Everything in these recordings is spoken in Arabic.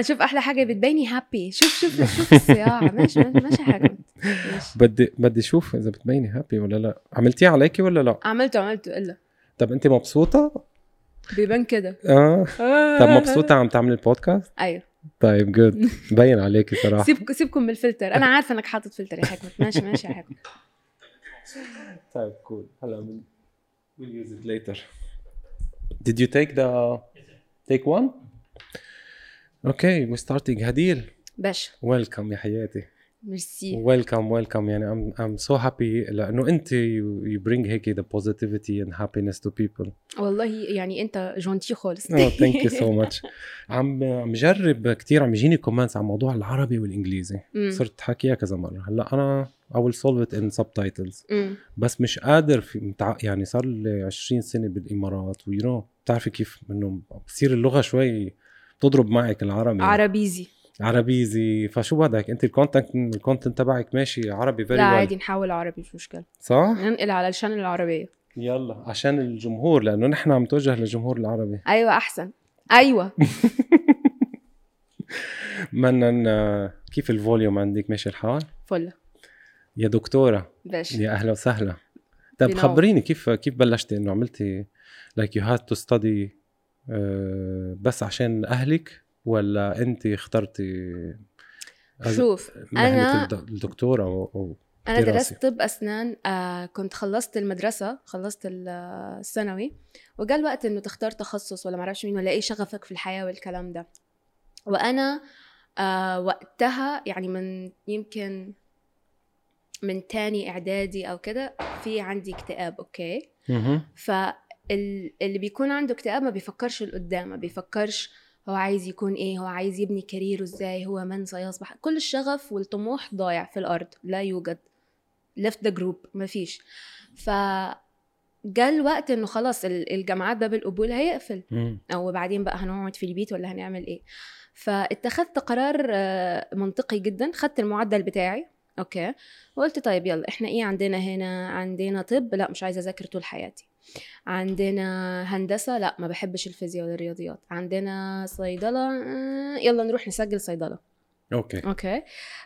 لا شوف أحلى حاجة بتبيني happy شوف شوف شوف الصياعه ماشي ماشي حاجة. بدي بدي أشوف إذا بتبيني happy ولا لا. عملتيه عليكي ولا لا؟ عملته عملته. إلا. طب أنت مبسوطة؟ بيبان كده. آه. طب مبسوطة عم تعملي البودكاست؟ أيوه. طيب good بين عليكي صراحة. سيبكم سيبكم من الفلتر أنا عارفة إنك حاطط فلتر يا حكمت. ماشي ماشي يا حكمت. طيب cool هلا من we'll use it later. Did you take the take one? Okay we're starting. هديل باشا welcome يا حياتي. merci welcome welcome يعني I'm I'm so happy. لأنه أنت you bring هيك the positivity and happiness to people. والله يعني أنت gentil خالص. Thank you so much. عم عم جرب كثير عم يجيني comments عن موضوع العربي والإنجليزي. مم. صرت حكيها كذا مرة. هلأ أنا I will solve it in subtitles. مم. بس مش قادر في متع... يعني صار لي 20 سنة بالإمارات و you know بتعرفي كيف إنه بصير اللغة شوي بتضرب معك العربي. عربيزي. عربيزي. فشو بدك؟ أنت ال content ال content تبعك ماشي عربي very لا عادي نحول عربي مش مشكلة. صح؟ ننقل على الشان العربية. يلا عشان الجمهور لأنه نحن عم نتوجه للجمهور العربي. أيوه أحسن. أيوه. بدنا كيف ال volume عندك؟ ماشي الحال؟ full. يا دكتورة. باشا يا أهلا وسهلا. طب. خبريني كيف كيف بلشتي؟ إنه عملتي like you had to study بس عشان أهلك ولا أنت اخترتي شوف مهنة أنا- الد- الدكتورة و... و... أنا. درست طب أسنان آه كنت خلصت المدرسة خلصت آه، الثانوي وجاء الوقت إنه تختار تخصص ولا معرفش مين ولا إيه شغفك في الحياة والكلام ده وأنا آه وقتها يعني من يمكن من تاني إعدادي أو كده في عندي اكتئاب أوكي مهم. فاللي بيكون عنده اكتئاب ما بيفكرش لقدام ما بيفكرش هو عايز يكون إيه هو عايز يبني كاريره إزاي هو من سيصبح. كل الشغف والطموح ضايع في الأرض لا يوجد. Left the group ما فيش. ف جاء الوقت إنه خلاص ال- الجامعات باب القبول هيقفل. أو بعدين بقى هنقعد في البيت ولا هنعمل إيه. فاتخذت قرار آه، منطقي جدا. خدت المعدل بتاعي. أوكي. وقلت طيب يلا إحنا إيه عندنا هنا؟ عندنا طب. لا مش عايزة أذاكر طول حياتي. عندنا هندسة لا ما بحبش الفيزياء ولا الرياضيات عندنا صيدلة آه، يلا نروح نسجل صيدلة. أوكي. أوكي.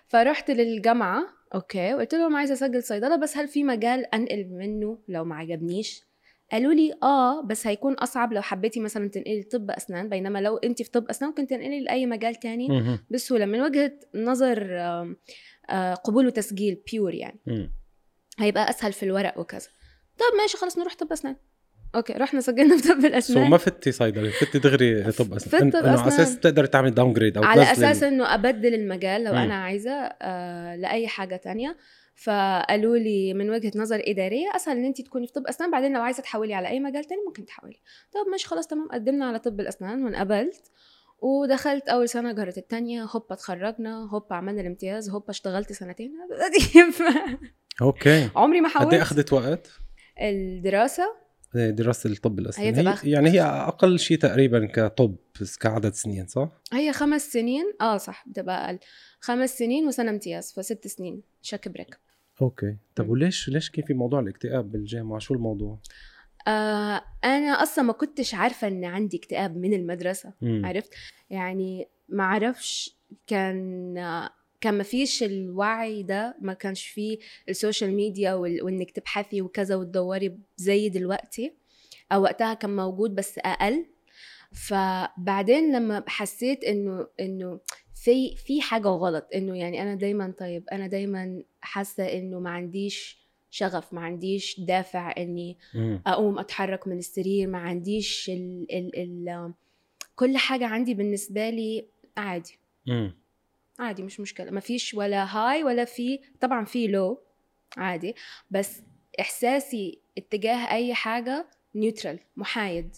فرحت للجامعة أوكي وقلت لهم عايزة أسجل صيدلة بس هل في مجال أنقل منه؟ لو ما عجبنيش. قالوا لي آه بس هيكون أصعب لو حبيتي مثلا تنقلي طب أسنان بينما لو انت في طب أسنان ممكن تنقلي لأي مجال تاني. بسهولة من وجهة نظر آه، قبول وتسجيل pure يعني. هيبقى أسهل في الورق وكذا. طب ماشي خلاص نروح طب أسنان. أوكي رحنا سجلنا في طب so الأسنان ما فتي صيدله فتي دغري طب أسنان. إنه على. أساس تقدري تعملي downgrade أو على أساس إنه أبدل المجال لو مم. أنا عايزة آه لأي حاجة تانية. فقالوا لي من وجهة نظر إدارية أسهل إن انت تكوني في طب أسنان بعدين لو عايزة تحولي على أي مجال تاني ممكن تحولي. طب ماشي خلاص تمام قدمنا على طب الأسنان وانقبلت. ودخلت أول سنة جرت التانية هوبا اتخرجنا هوبا عملنا الامتياز هوبا اشتغلت سنتين. أوكي. عمري ما قد إيه حولت أخذت وقت؟ الدراسة؟ دراسة الطب الاسنان هي يعني هي أقل شيء تقريبا كطب بس كعدد سنين صح؟ هي خمس سنين. آه صح بتبقى أقل. خمس سنين وسنة امتياز فست سنين. شك break. أوكي. طب. وليش ليش كيف في موضوع الاكتئاب بالجامعة؟ شو الموضوع؟ آه أنا أصلا ما كنتش عارفة إن عندي اكتئاب من المدرسة. مم. عرفت؟ يعني ما أعرفش كان كان ما فيش الوعي ده ما كانش فيه السوشيال ميديا وانك تبحثي وكذا وتدوري زي دلوقتي أو وقتها كان موجود بس أقل فبعدين لما حسيت إنه إنه في في حاجة غلط إنه يعني أنا دايما طيب أنا دايما حاسة إنه ما عنديش شغف ما عنديش دافع إني. أقوم أتحرك من السرير ما عنديش ال ال ال كل حاجة عندي بالنسبة لي عادي. عادي مش مشكلة. ما فيش ولا هاي ولا في طبعا في لو عادي بس إحساسي اتجاه أي حاجة نيوترال محايد.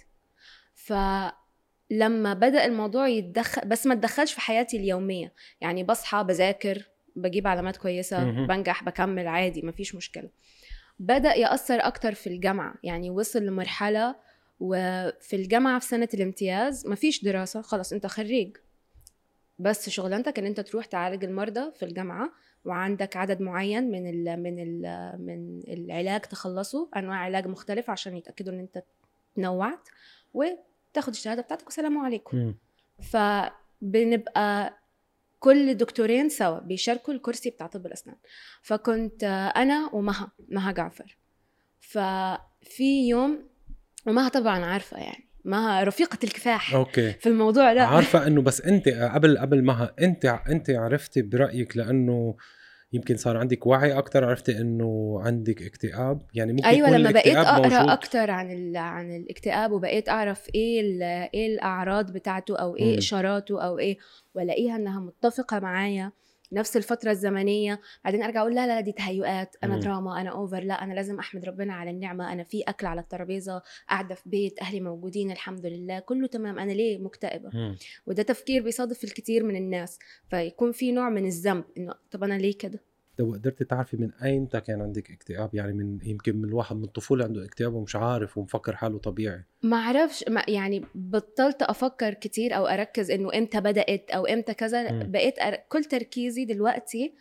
فلما بدأ الموضوع يتدخل بس ما تدخلش في حياتي اليومية. يعني بصحى بذاكر بجيب علامات كويسة. بنجح بكمل عادي ما فيش مشكلة. بدأ يأثر أكتر في الجامعة. يعني وصل لمرحلة وفي الجامعة في سنة الامتياز ما فيش دراسة خلاص أنت خريج. بس شغلانتك إن أنت تروح تعالج المرضى في الجامعة وعندك عدد معين من ال من ال من العلاج تخلصه أنواع علاج مختلفة عشان يتأكدوا إن أنت تنوعت وتاخد الشهادة بتاعتك والسلام عليكم. مم. ف بنبقى كل دكتورين سوا بيشاركوا الكرسي بتاع طب الأسنان. فكنت أنا ومها مها جعفر. ففي يوم ومها طبعا عارفة يعني مها رفيقة الكفاح أوكي في الموضوع ده عارفة إنه بس أنت قبل قبل ما أنت أنت عرفتي برأيك لأنه يمكن صار عندك وعي أكثر عرفتي إنه عندك اكتئاب يعني ممكن أيوه لما بقيت أقرأ. أكتر عن ال- عن الاكتئاب وبقيت أعرف إيه ال- إيه الأعراض بتاعته أو إيه مم. إشاراته أو إيه وألاقيها إنها متفقة معايا نفس الفترة الزمنية بعدين أرجع أقول لا لا دي تهيؤات أنا مم. دراما أنا اوفر لا أنا لازم أحمد ربنا على النعمة أنا في أكل على الترابيزة قاعدة في بيت أهلي موجودين الحمد لله كله تمام أنا ليه مكتئبة مم. وده تفكير بيصادف الكثير من الناس فيكون في نوع من الذنب إنه طب أنا ليه كده لو قدرتي تعرفي من ايمتى كان عندك اكتئاب؟ يعني من يمكن من الواحد من الطفولة عنده اكتئاب ومش عارف ومفكر حاله طبيعي. ما أعرفش ما يعني بطلت أفكر كتير أو أركز إنه إمتى بدأت أو إمتى كذا. مم. بقيت أر... كل تركيزي دلوقتي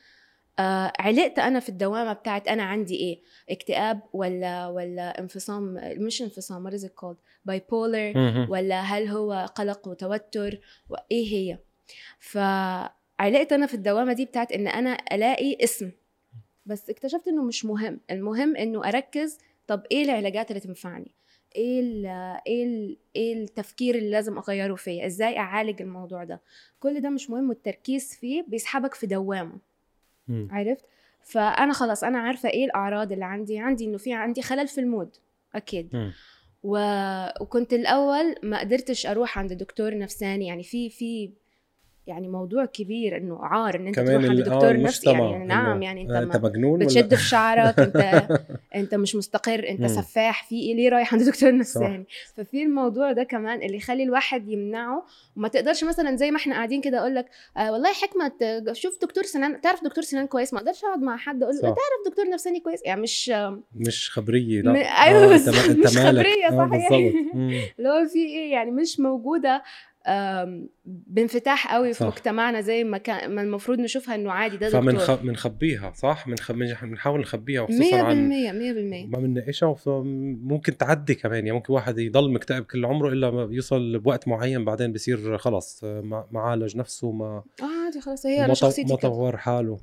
آه علقت أنا في الدوامة بتاعت أنا عندي إيه؟ اكتئاب ولا ولا انفصام؟ مش انفصام what is it called bipolar. ولا هل هو قلق وتوتر؟ وايه هي؟ فعلقت أنا في الدوامة دي بتاعت إن أنا ألاقي اسم. بس اكتشفت إنه مش مهم. المهم إنه أركز طب إيه العلاجات اللي تنفعني؟ إيه ال إيه ال إيه التفكير اللي لازم أغيره فيا؟ إزاي أعالج الموضوع ده؟ كل ده مش مهم والتركيز فيه بيسحبك في دوامة. مم. عرفت؟ فأنا خلاص أنا عارفة إيه الأعراض اللي عندي. عندي إنه في عندي خلل في المود. أكيد. مم. و... وكنت الأول ما قدرتش أروح عند دكتور نفساني. يعني في في يعني موضوع كبير إنه عار إن أنت تروح عند آه، دكتور نفسي يعني, يعني نعم يعني أنت آه، أنت مجنون ولا بتشد في شعرك أنت أنت مش مستقر أنت. سفاح في إيه ليه رايح عند دكتور نفساني ففي الموضوع ده كمان اللي يخلي الواحد يمنعه وما تقدرش مثلا زي ما إحنا قاعدين كده أقول لك آه والله حكمة شوف دكتور سنان تعرف دكتور سنان كويس ما أقدرش أقعد مع حد أقول له. تعرف دكتور نفساني كويس يعني مش مش خبرية لا م- آه، مش. خبرية، آه، صح يعني. بالضبط مم. اللي هو في إيه يعني مش موجودة بانفتاح قوي في صح. مجتمعنا زي ما كان ما المفروض نشوفها إنه عادي ده دكتور خ... منخبيها صح. بنحاول نخبيها 100% وخصوصا عن 100% ما بنناقشها ممكن تعدي كمان يعني ممكن واحد يضل مكتئب كل عمره إلا ما بيوصل بوقت معين بعدين بصير خلص ما عالج نفسه ما آه عادي خلاص هي أنا شخصيتي ما طور حاله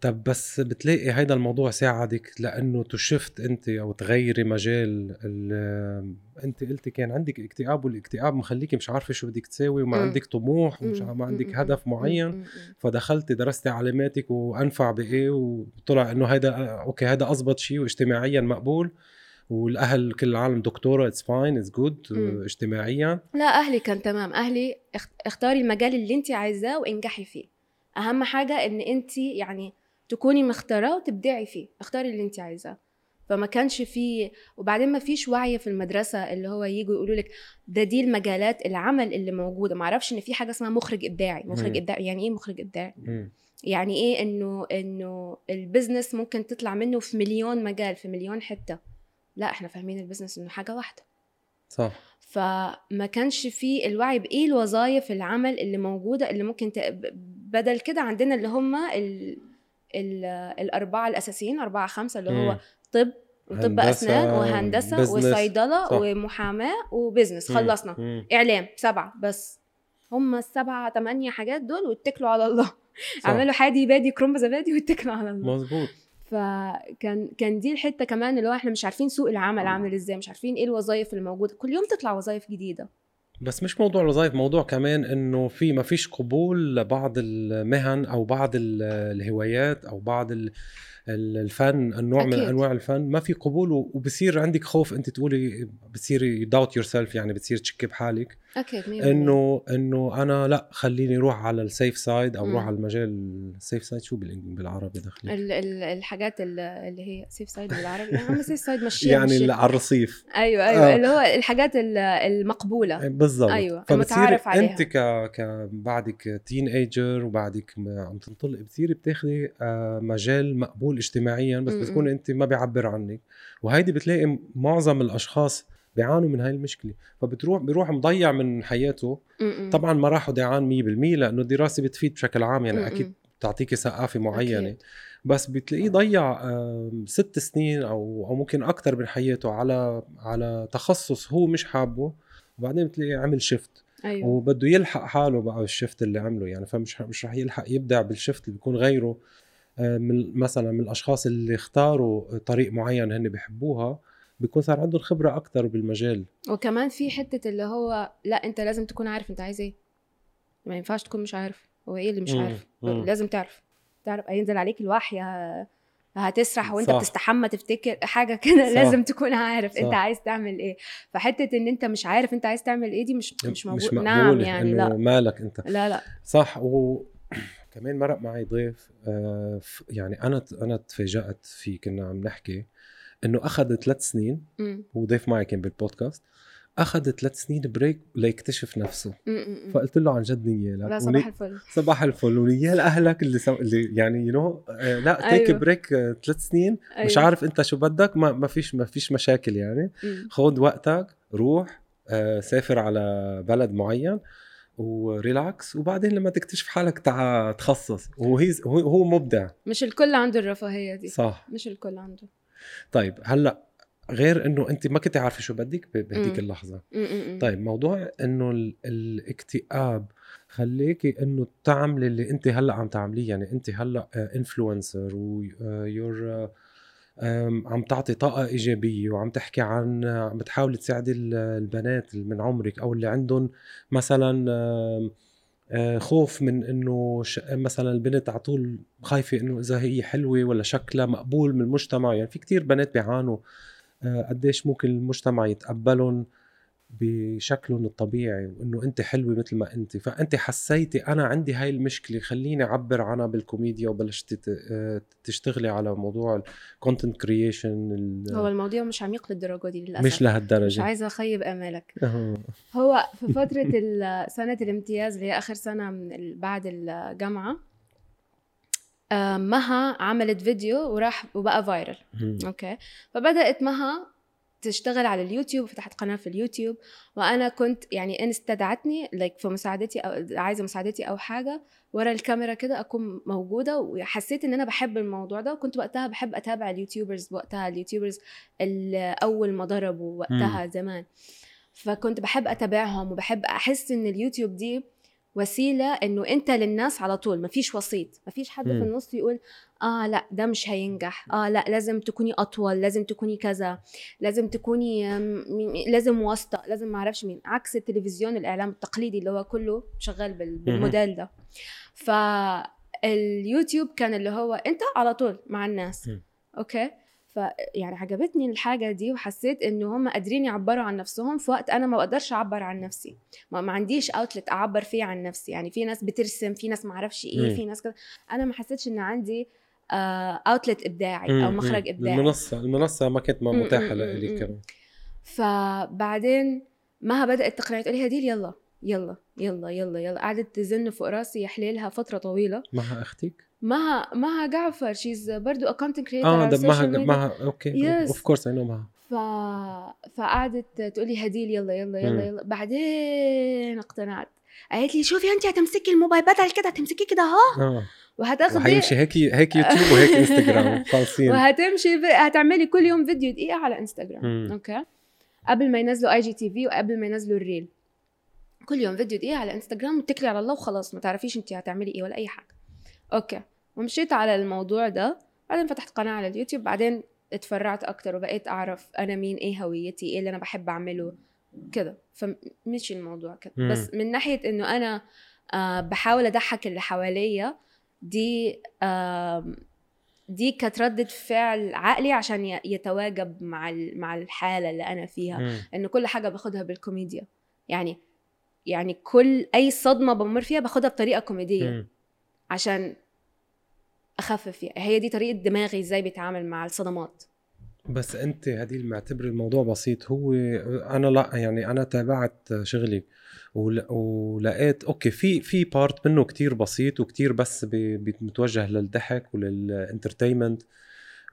طب بس بتلاقي هيدا الموضوع ساعدك لأنه تشفت أنت أو تغيري مجال ال- أنت قلتي كان عندك اكتئاب والاكتئاب مخليكي مش عارفة شو بدك تساوي وما. عندك طموح ومش ما عندك هدف معين. فدخلتي درستي علاماتك وأنفع بإيه وطلع إنه هيدا أوكي هيدا اضبط شيء واجتماعيا مقبول والأهل كل العالم دكتورة it's fine it's good. اجتماعيا. لا أهلي كان تمام. أهلي اخ- اختاري المجال اللي انت عايزاه وانجحي فيه. أهم حاجة إن انت يعني تكوني مختارة وتبدعي فيه اختاري اللي انت عايزاه. فما كانش فيه وبعدين ما فيش وعي في المدرسة اللي هو يجوا يقولوا لك ده دي المجالات العمل اللي موجودة. ما أعرفش إن في حاجة اسمها مخرج إبداعي. مخرج. إبداعي يعني إيه مخرج إبداعي. يعني إيه؟ إنه إنه ال business ممكن تطلع منه في مليون مجال في مليون حتة. لا إحنا فاهمين ال business إنه حاجة واحدة. صح. فما كانش فيه الوعي بإيه الوظائف العمل اللي موجودة اللي ممكن بدل كده عندنا اللي هم ال... ال... الأربعة الأساسيين أربعة خمسة اللي هو. طب وطب أسنان وهندسة وصيدلة. ومحاماة و business. خلصنا مم. إعلام سبعة بس هم السبعة ثمانيه حاجات دول واتكلوا على الله. اعملوا حادي بادي كرنب زبادي واتكلوا على الله مزبوط فكان كان دي الحتة كمان اللي هو إحنا مش عارفين سوق العمل عامل إزاي مش عارفين إيه الوظائف اللي موجوده كل يوم تطلع وظائف جديدة بس مش موضوع الوظائف موضوع كمان إنه في ما فيش قبول لبعض المهن أو بعض ال- الهوايات أو بعض ال- الفن النوع من أكيد. أنواع الفن ما في قبول وبصير عندك خوف أنت تقولي بتصيري doubt yourself يعني بتصير تشكي بحالك. أكيد 100% إنه إنه أنا لا خليني أروح على ال safe side أو. أروح على المجال ال safe side شو بالعربي دخلي ال- ال- الحاجات ال- اللي هي safe side بالعربي. عم safe side مشيها يعني على الرصيف. أيوه أيوه. آه. اللي هو الحاجات ال- المقبولة. بالضبط. أيوة، فبتصيري المتعارف عليها. أنت ك... ك بعدك teenager وبعدك عم تنطلقي بتصيري بتاخذي آه، مجال مقبول اجتماعيا بس. بتكون أنت ما بيعبر عنك. وهيدي بتلاقي معظم الأشخاص بيعانوا من هاي المشكلة. فبتروح بيروح مضيع من حياته. طبعا ما راح ضيعان 100% لأنه الدراسة بتفيد بشكل عام يعني. أكيد بتعطيكي ثقافة معينة. أكيد. بس بتلاقيه ضيع آم، ست سنين أو أو ممكن أكثر من حياته على على تخصص هو مش حابه. وبعدين بتلاقيه عمل شيفت أيوه. وبده يلحق حاله بقى بالشفت اللي عمله يعني فمش مش رح يلحق يبدع بالشفت اللي بيكون غيره. آه، من مثلا من الأشخاص اللي اختاروا طريق معين هن بيحبوها بيكون صار عندهم خبرة أكثر بالمجال وكمان في حتة اللي هو لا أنت لازم تكون عارف أنت عايز إيه ما ينفعش تكون مش عارف هو إيه اللي مش. عارف مم. لازم تعرف تعرف هينزل عليك الوحي هتسرح وأنت صح. بتستحمى تفتكر حاجة كده. لازم تكون عارف أنت صح. عايز تعمل إيه فحتة إن أنت مش عارف أنت عايز تعمل إيه دي مش مش مش مقبولة نعم يعني لا مالك أنت لا لا صح و كمان مرق معي ضيف آه، يعني أنا أنا تفاجأت فيه كنا عم نحكي إنه أخذ ثلاث سنين. هو ضيف معي كان بالبودكاست أخذ ثلاث سنين break ليكتشف نفسه. فقلت له عن جد نيالك لأ صباح الفل صباح الفل ونيال اهلك اللي سو... اللي يعني you know لأ take أيوه. break ثلاث سنين مش أيوه. عارف أنت شو بدك ما, ما فيش ما فيش مشاكل يعني. خذ وقتك روح آه، سافر على بلد معين و relax وبعدين لما تكتشف حالك تعا تخصص. وهي هو مبدع. مش الكل عنده الرفاهية دي. صح. مش الكل عنده. طيب هلأ غير إنه أنت ما كنت عارفة شو بدك بهديك. اللحظة. مم. طيب موضوع إنه ال- الاكتئاب خليكي إنه تعملي اللي أنت هلأ عم تعمليه. يعني أنت هلأ انفلونسر ويور عم تعطي طاقة إيجابية وعم تحكي عن عم بتحاولي تساعدي ال- البنات من عمرك أو اللي عندهم مثلا آه، خوف من إنه. مثلا البنت على طول خايفة إنه إذا هي حلوة ولا شكلها مقبول من المجتمع يعني في كتير بنات بيعانوا آه، قديش ممكن المجتمع يتقبلهم بشكلهم الطبيعي وإنه أنت حلوة مثل ما أنت. فأنت حسيتي أنا عندي هاي المشكلة خليني أعبر عنها بالكوميديا وبلشت تت- آه، تشتغلي على موضوع ال content creation هو الموضوع مش عميق للدرجة دي للأسف. مش مش لهالدرجه عايزة أخيب أمالك. هو في فترة ال- سنة الامتياز اللي هي آخر سنة من بعد الجامعة آه، مها عملت فيديو وراح وبقى viral. أوكي؟ فبدأت مها تشتغل على اليوتيوب فتحت قناة في اليوتيوب. وأنا كنت يعني إن استدعتني like في مساعدتي أو عايزة مساعدتي أو حاجة ورا الكاميرا كده أكون موجودة وحسيت إن أنا بحب الموضوع ده. وكنت وقتها بحب أتابع ال YouTubers وقتها ال YouTubers أول ما ضربوا وقتها زمان. فكنت بحب أتابعهم وبحب أحس إن اليوتيوب دي وسيلة إنه أنت للناس على طول مفيش وسيط مفيش حد مم. في النص يقول آه لأ ده مش هينجح آه لأ لازم تكوني أطول لازم تكوني كذا لازم تكوني م- لازم واسطة لازم ما أعرفش مين عكس التلفزيون الإعلام التقليدي اللي هو كله شغال بال- بالموديل ده فاليوتيوب كان اللي هو أنت على طول مع الناس مم. أوكي ف يعني عجبتني الحاجة دي وحسيت انه هم قادرين يعبروا عن نفسهم في وقت أنا ما بقدرش أعبر عن نفسي ما, ما عنديش outlet أعبر فيه عن نفسي يعني في ناس بترسم في ناس ما أعرفش إيه مم. في ناس كده أنا ما حسيتش إن عندي outlet إبداعي أو. مخرج. إبداعي المنصة المنصة ما كانت. متاحة مم. كمان فبعدين مها بدأت تقنعني تقول لي هديل يلا يلا يلا يلا يلا قعدت تزن فوق راسي يا حليلها فترة طويلة معها أختك؟ مها مها جعفر she's برضو a content creator آه the media معها أوكي. of course I know مها ف... فقعدت تقول لي هديل يلا يلا يلا. يلا. بعدين اقتنعت. قالت لي شوفي انت هتمسكي الموبايل بدل كده هتمسكيه كده اهو. آه. وهتاخدي وحيمشي هيك هيك يوتيوب وهيك انستغرام خالصين. وهتمشي ب... هتعملي كل يوم فيديو دقيقة على انستغرام مم. أوكي. قبل ما ينزلوا IGTV وقبل ما ينزلوا ال reel. كل يوم فيديو دقيقة على انستغرام واتكلي على الله وخلاص ما تعرفيش انت هتعملي إيه ولا أي حاجة. أوكي. ومشيت على الموضوع ده بعدين فتحت قناة على اليوتيوب بعدين اتفرعت أكتر وبقيت أعرف أنا مين إيه هويتي إيه اللي أنا بحب أعمله كده فمشي الموضوع كده. بس من ناحية إنه أنا آه بحاول أضحك اللي حواليا دي آم، دي كانت ردة فعل عقلي عشان يتجاوب مع مع الحالة اللي أنا فيها مم. إن كل حاجة باخدها بالكوميديا يعني يعني كل أي صدمة بمر فيها باخدها بطريقة كوميدية مم. عشان أخفف فيها هي دي طريقة دماغي إزاي بيتعامل مع الصدمات. بس أنت هدي معتبر الموضوع بسيط. هو أنا لا يعني أنا تابعت شغلي ول- ولقيت أوكي في في part منه كتير بسيط وكتير بس متوجه للضحك ولل entertainment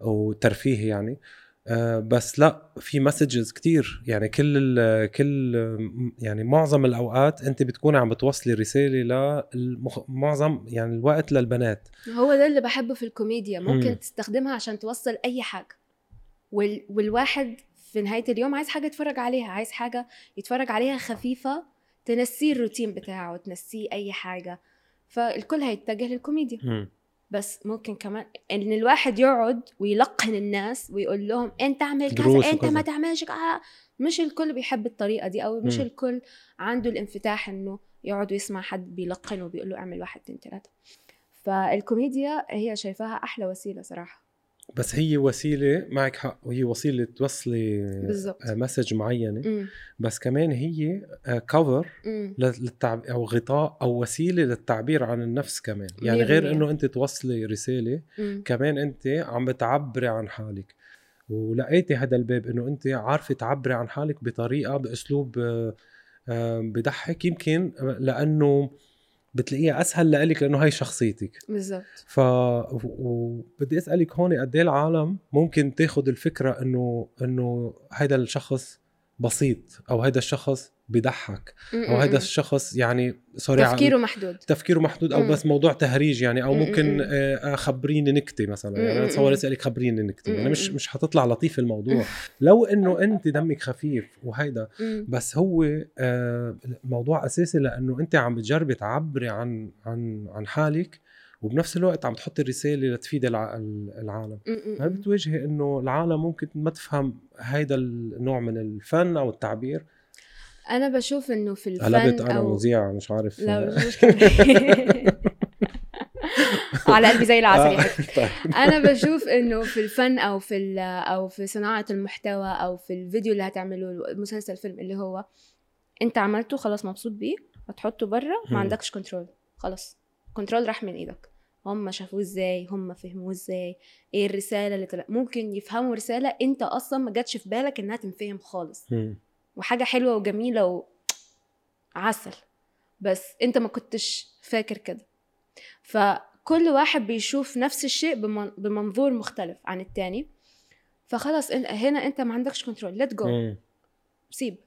والترفيه يعني. بس لا في مسجز كتير. يعني كل كل يعني معظم الأوقات أنت بتكون عم بتوصلي رسالة لمعظم يعني الوقت للبنات. هو ده اللي بحبه في الكوميديا. ممكن مم. تستخدمها عشان توصل أي حاجة. وال... والواحد في نهاية اليوم عايز حاجة يتفرج عليها عايز حاجة يتفرج عليها خفيفة تنسيه الروتين بتاعه تنسيه أي حاجة. فالكل هيتجه للكوميديا. مم. بس ممكن كمان إن الواحد يقعد ويلقن الناس ويقول لهم أنت اعمل كذا أنت. ما تعملش كذا مش الكل بيحب الطريقة دي أو مش مم. الكل عنده الانفتاح إنه يقعد ويسمع حد بيلقن وبيقول له اعمل واحد اتنين تلاتة فالكوميديا هي شايفاها أحلى وسيلة صراحة بس هي وسيلة معك حق وهي وسيلة توصلي. مسج معينة. امم بس كمان هي كفر امم للتعب أو غطاء أو وسيلة للتعبير عن النفس كمان. يعني غير. إنه أنت توصلي رسالة امم كمان أنت عم بتعبري عن حالك. ولقيتي هذا الباب إنه أنت عارفة تعبري عن حالك بطريقة بأسلوب آه، آه، بضحك. يمكن لأنه بتلاقيها أسهل لإلك لأنه هاي شخصيتك. بالضبط. ف و- وبدي أسألك هون قد إيه العالم ممكن تاخذ الفكرة إنه إنه هذا الشخص بسيط أو هذا الشخص بضحك أو هذا الشخص يعني سوري تفكيره محدود تفكيره محدود أو. بس موضوع تهريج يعني أو مم، ممكن مم. آه، خبريني نكتة مثلا يعني أنا مم. اسالك خبريني نكتة يعني مش. مش حتطلع لطيف الموضوع لو إنه أنت دمك خفيف وهيدا. بس هو آه، موضوع أساسي لأنه أنت عم بتجربي تعبري عن عن عن حالك وبنفس الوقت عم تحطي الرسالة لتفيد الع- العالم. هل بتواجهي إنه العالم ممكن ما تفهم هيدا النوع من الفن أو التعبير أنا بشوف إنه في الفن قلبت أنا أو مذيعه مش عارف. لا مش على قلبي زي العسل حبيبي. طيب. أنا بشوف إنه في الفن أو في أو في صناعة المحتوى أو في الفيديو اللي هتعمله مسلسل فيلم اللي هو أنت عملته خلاص مبسوط بيه هتحطه بره. ما عندكش control خلاص. control راح من إيدك. هم شافوه إزاي؟ هم فهموه إزاي؟ إيه الرسالة اللي طلع؟ ممكن يفهموا رسالة أنت أصلا ما جاتش في بالك إنها تنفهم خالص. وحاجة حلوة وجميلة و عسل. بس انت ما كنتش فاكر كده. فكل واحد بيشوف نفس الشيء بمن- بمنظور مختلف عن التاني. فخلاص انت هنا انت ما عندكش control let go. سيب.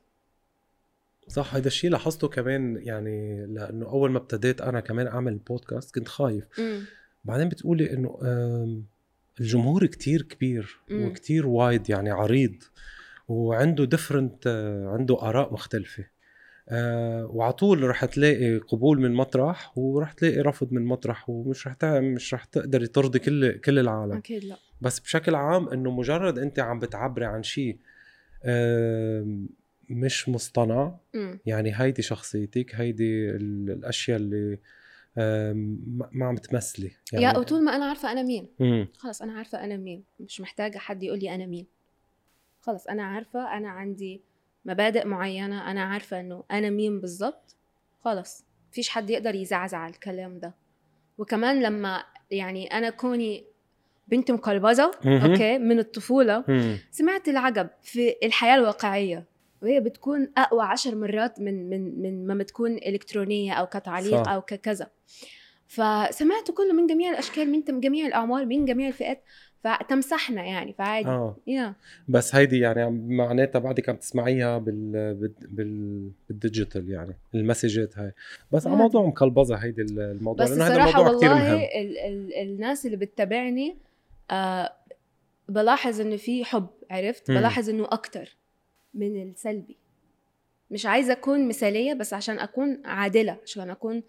صح هذا الشيء لاحظته كمان يعني لأنه أول ما ابتديت أنا كمان أعمل بودكاست كنت خايف. مم. بعدين بتقولي إنه الجمهور كتير كبير مم. وكتير وايد يعني عريض. وعنده different عنده آراء مختلفة. آه وعلى طول رح تلاقي قبول من مطرح ورح تلاقي رفض من مطرح ومش رح مش رح تقدري ترضي كل كل العالم. أكيد لا. بس بشكل عام إنه مجرد أنت عم بتعبري عن شيء آم، مش مصطنع مم. يعني هيدي شخصيتك هيدي ال- الأشياء اللي ما عم تمثلي. يعني يا وطول ما أنا عارفة أنا مين. مم. خلاص أنا عارفة أنا مين. مش محتاجة حد يقول لي أنا مين. خلاص أنا عارفة أنا عندي مبادئ معينة أنا عارفة إنه أنا مين بالظبط خلاص مفيش حد يقدر يزعزع الكلام ده وكمان لما يعني أنا كوني بنت مقلبزه مهم. أوكي من الطفولة. سمعت العجب في الحياة الواقعية وهي بتكون أقوى عشر مرات من من من ما بتكون إلكترونية أو كتعليق صح. أو ككذا فسمعت كله من جميع الأشكال من جميع الأعمار من جميع الفئات فتمسحنا يعني فعادي آه. يا. بس هيدي يعني معناتها بعدك عم تسمعيها بال بال بال بالديجيتال يعني المسجات هاي. بس على عادي. موضوع مقلبظة هيدي الموضوع بس لأنه هذا الموضوع كثير مهم. ال ال الناس اللي بتتابعني آه بلاحظ إنه في حب عرفت؟ مم. بلاحظ إنه أكتر من السلبي. مش عايزة أكون مثالية بس عشان أكون عادلة عشان أكون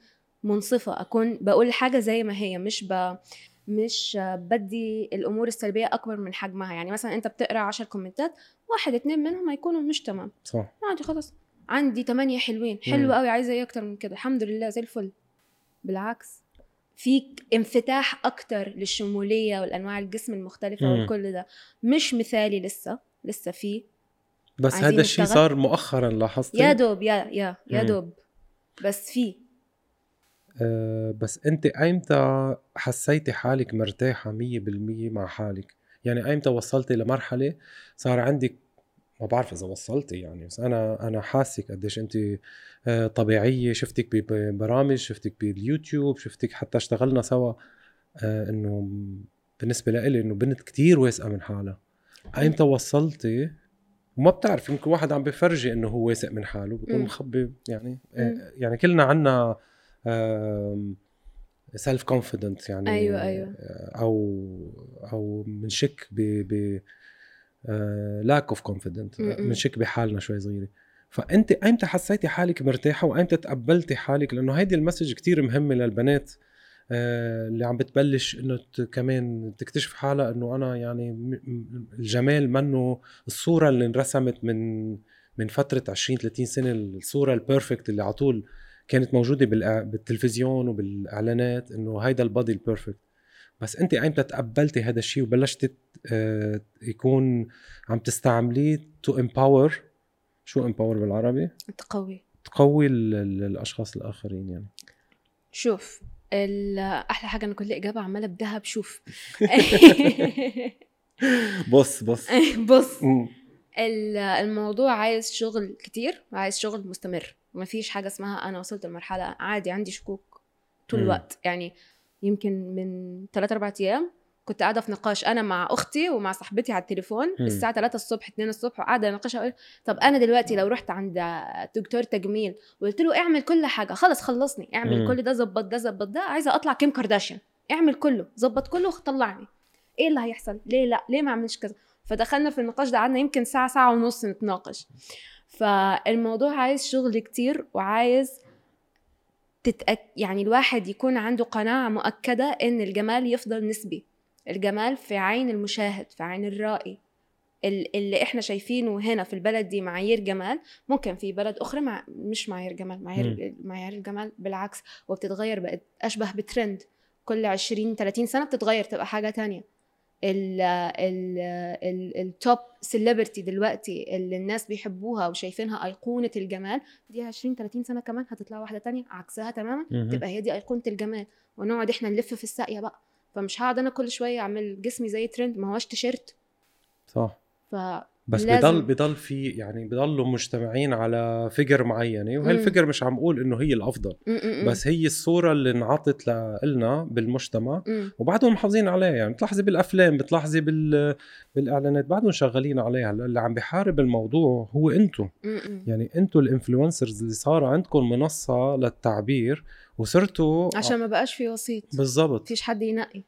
منصفة أكون بقول الحاجة زي ما هي مش ب مش بدي الأمور السلبية أكبر من حجمها. يعني مثلا أنت بتقرأ عشر كومنتات واحد اتنين منهم هيكونوا مش تمام. صح. عادي خلاص. عندي تمانية حلوين. حلو. قوي عايزه إيه أكتر من كده. الحمد لله زي الفل. بالعكس فيك انفتاح أكتر للشمولية والأنواع الجسم المختلفة مم. وكل ده. مش مثالي لسه لسه فيه بس هذا الشيء؟ صار مؤخرا لاحظتي؟ يا دوب يا يا يا. دوب. بس فيه آه بس انت ايمتى حسيتي حالك مرتاحة 100% مع حالك؟ يعني ايمتى وصلتي لمرحلة صار عندك ما بعرف إذا وصلتي يعني بس أنا أنا حاسك قديش انت آه، طبيعية شفتك ببرامج شفتك باليوتيوب شفتك حتى اشتغلنا سوا آه، إنه بالنسبة لإلي إنه بنت كتير واثقة من حالها. ايمتى وصلتي؟ وما بتعرف يمكن واحد عم بفرجي إنه هو واثق من حاله بيكون. مخبي يعني يعني كلنا عنا self confident يعني أيوة، أيوة. آه، أو أو بنشك ب ب lack of confident. بنشك بحالنا شوي صغيرة فأنت ايمتى حسيتي حالك مرتاحة وايمتى تقبلتي حالك لأنه هيدي ال message كتير مهمة للبنات آه، اللي عم بتبلش إنه كمان تكتشف حالها إنه أنا يعني الجمال منه الصورة اللي انرسمت من من فترة 20 30 سنة الصورة ال perfect اللي على طول كانت موجودة بالتلفزيون وبالإعلانات إنه هيدا ال body ال perfect بس أنت أيمتى تقبلتي هذا الشيء وبلشتي ت- آه، يكون عم تستعمليه to empower شو empower بالعربي؟ تقوي. تقوي ال- ال- الأشخاص الآخرين يعني. شوف أحلى حاجة ان كل إجابة عمالة بذهب شوف بص بص. بص. الموضوع عايز شغل كتير وعايز شغل مستمر. ومفيش حاجة اسمها أنا وصلت لمرحلة عادي عندي شكوك طول. الوقت. يعني يمكن من 3 4 أيام كنت قاعدة في نقاش أنا مع أختي ومع صاحبتي على التليفون مم. الساعة 3 الصبح 2 الصبح وقاعدة اناقشها أقول طب أنا دلوقتي لو رحت عند دكتور تجميل وقلت له اعمل كل حاجة خلص خلصني. اعمل مم. كل ده ظبط ده ظبط ده. عايزة أطلع كيم كارداشيان. اعمل كله ظبط كله وطلعني. إيه اللي هيحصل؟ ليه لأ؟ ليه ما أعملش كذا؟ فدخلنا في النقاش ده قعدنا يمكن ساعة ساعة ونص نتناقش. فالموضوع عايز شغل كتير وعايز تتأك... يعني الواحد يكون عنده قناعة مؤكدة إن الجمال يفضل نسبي. الجمال في عين المشاهد في عين الرائي. ال- اللي إحنا شايفينه هنا في البلد دي معايير جمال ممكن في بلد أخرى مع مش معايير جمال معايير معايير الجمال بالعكس وبتتغير بقت أشبه بترند. كل 20 30 سنة بتتغير تبقى حاجة تانية. ال top celebrity دلوقتي اللي الناس بيحبوها وشايفينها أيقونة الجمال دي 20 30 سنة كمان هتطلع واحدة تانية عكسها تماما. تبقى هي دي أيقونة الجمال ونقعد إحنا نلف في الساقية بقى. فمش هقعد أنا كل شوية أعمل جسمي زي ترند ما هوش تيشيرت. صح. ف بس لازم. بضل بضل في يعني بضلوا مجتمعين على فكر معينه مم. وهالفكر مش عم أقول إنه هي الأفضل م- م- م. بس هي الصورة اللي انعطت لنا بالمجتمع م. وبعدهم محافظين عليها يعني بتلاحظي بالأفلام بتلاحظي بال بالإعلانات بعدهم شغالين عليها اللي عم بيحارب الموضوع هو أنتم. يعني أنتم الإنفلونسرز اللي صار عندكم منصة للتعبير وصرتوا عشان ما بقاش في وسيط بالضبط مفيش حد ينقي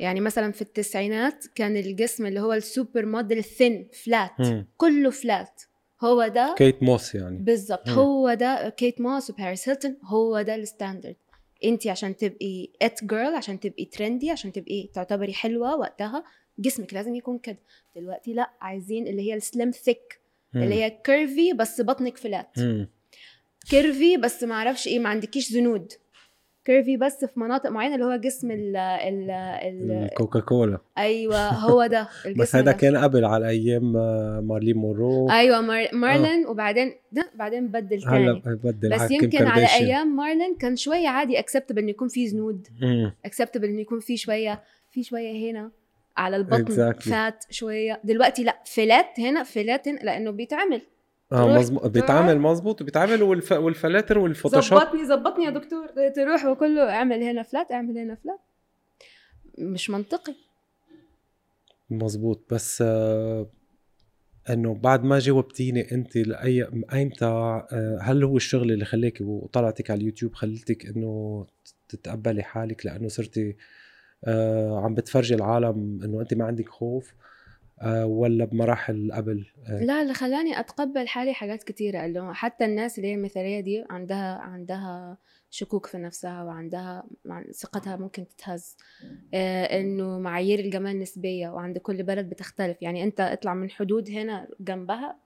يعني مثلا في التسعينات كان الجسم اللي هو ال supermodel ال thin flat مم. كله flat هو ده كيت موس يعني بالظبط. هو ده Kate Moss وباريس هيلتون هو ده ال standard انت عشان تبقي it girl عشان تبقي trendy عشان تبقي تعتبري حلوة وقتها جسمك لازم يكون كده دلوقتي لا عايزين اللي هي ال slim thick. اللي هي curvy بس بطنك flat. curvy بس ما أعرفش إيه ما عندكيش زنود curvy بس في مناطق معينة اللي هو جسم ال ال ال الكوكاكولا. أيوه هو ده. الجسم بس هذا. كان قبل على أيام آه، مارلين مونرو أيوه مار... مارلين وبعدين ده بعدين بدل هلا تاني. بدل بس يمكن على. أيام مارلين كان شوية عادي acceptable انه يكون في زنود. acceptable انه يكون في شوية في شوية هنا على البطن. Exactly. fat شوية. دلوقتي لأ flat هنا flat هنا لأنه بيتعمل. آه مظبوط بيتعمل مظبوط بيتعامل والف... والفلاتر والفوتوشوب. ظبطني ظبطني يا دكتور تروح وكله اعمل هنا flat اعمل هنا flat. مش منطقي. مظبوط بس آه إنه بعد ما جاوبتيني أنت لاي ايمتى آه هل هو الشغل اللي خليك وطلعتك على اليوتيوب خلتك إنه تتقبلي حالك لأنه صرتي آه عم بتفرجي العالم إنه أنت ما عندك خوف؟ ولا بمراحل قبل؟ آه. لا اللي خلاني أتقبل حالي حاجات كتيرة اللي حتى الناس اللي هي المثالية دي عندها عندها شكوك في نفسها وعندها ثقتها ممكن تتهز. آه إنه معايير الجمال نسبية وعند كل بلد بتختلف. يعني أنت اطلع من حدود هنا جنبها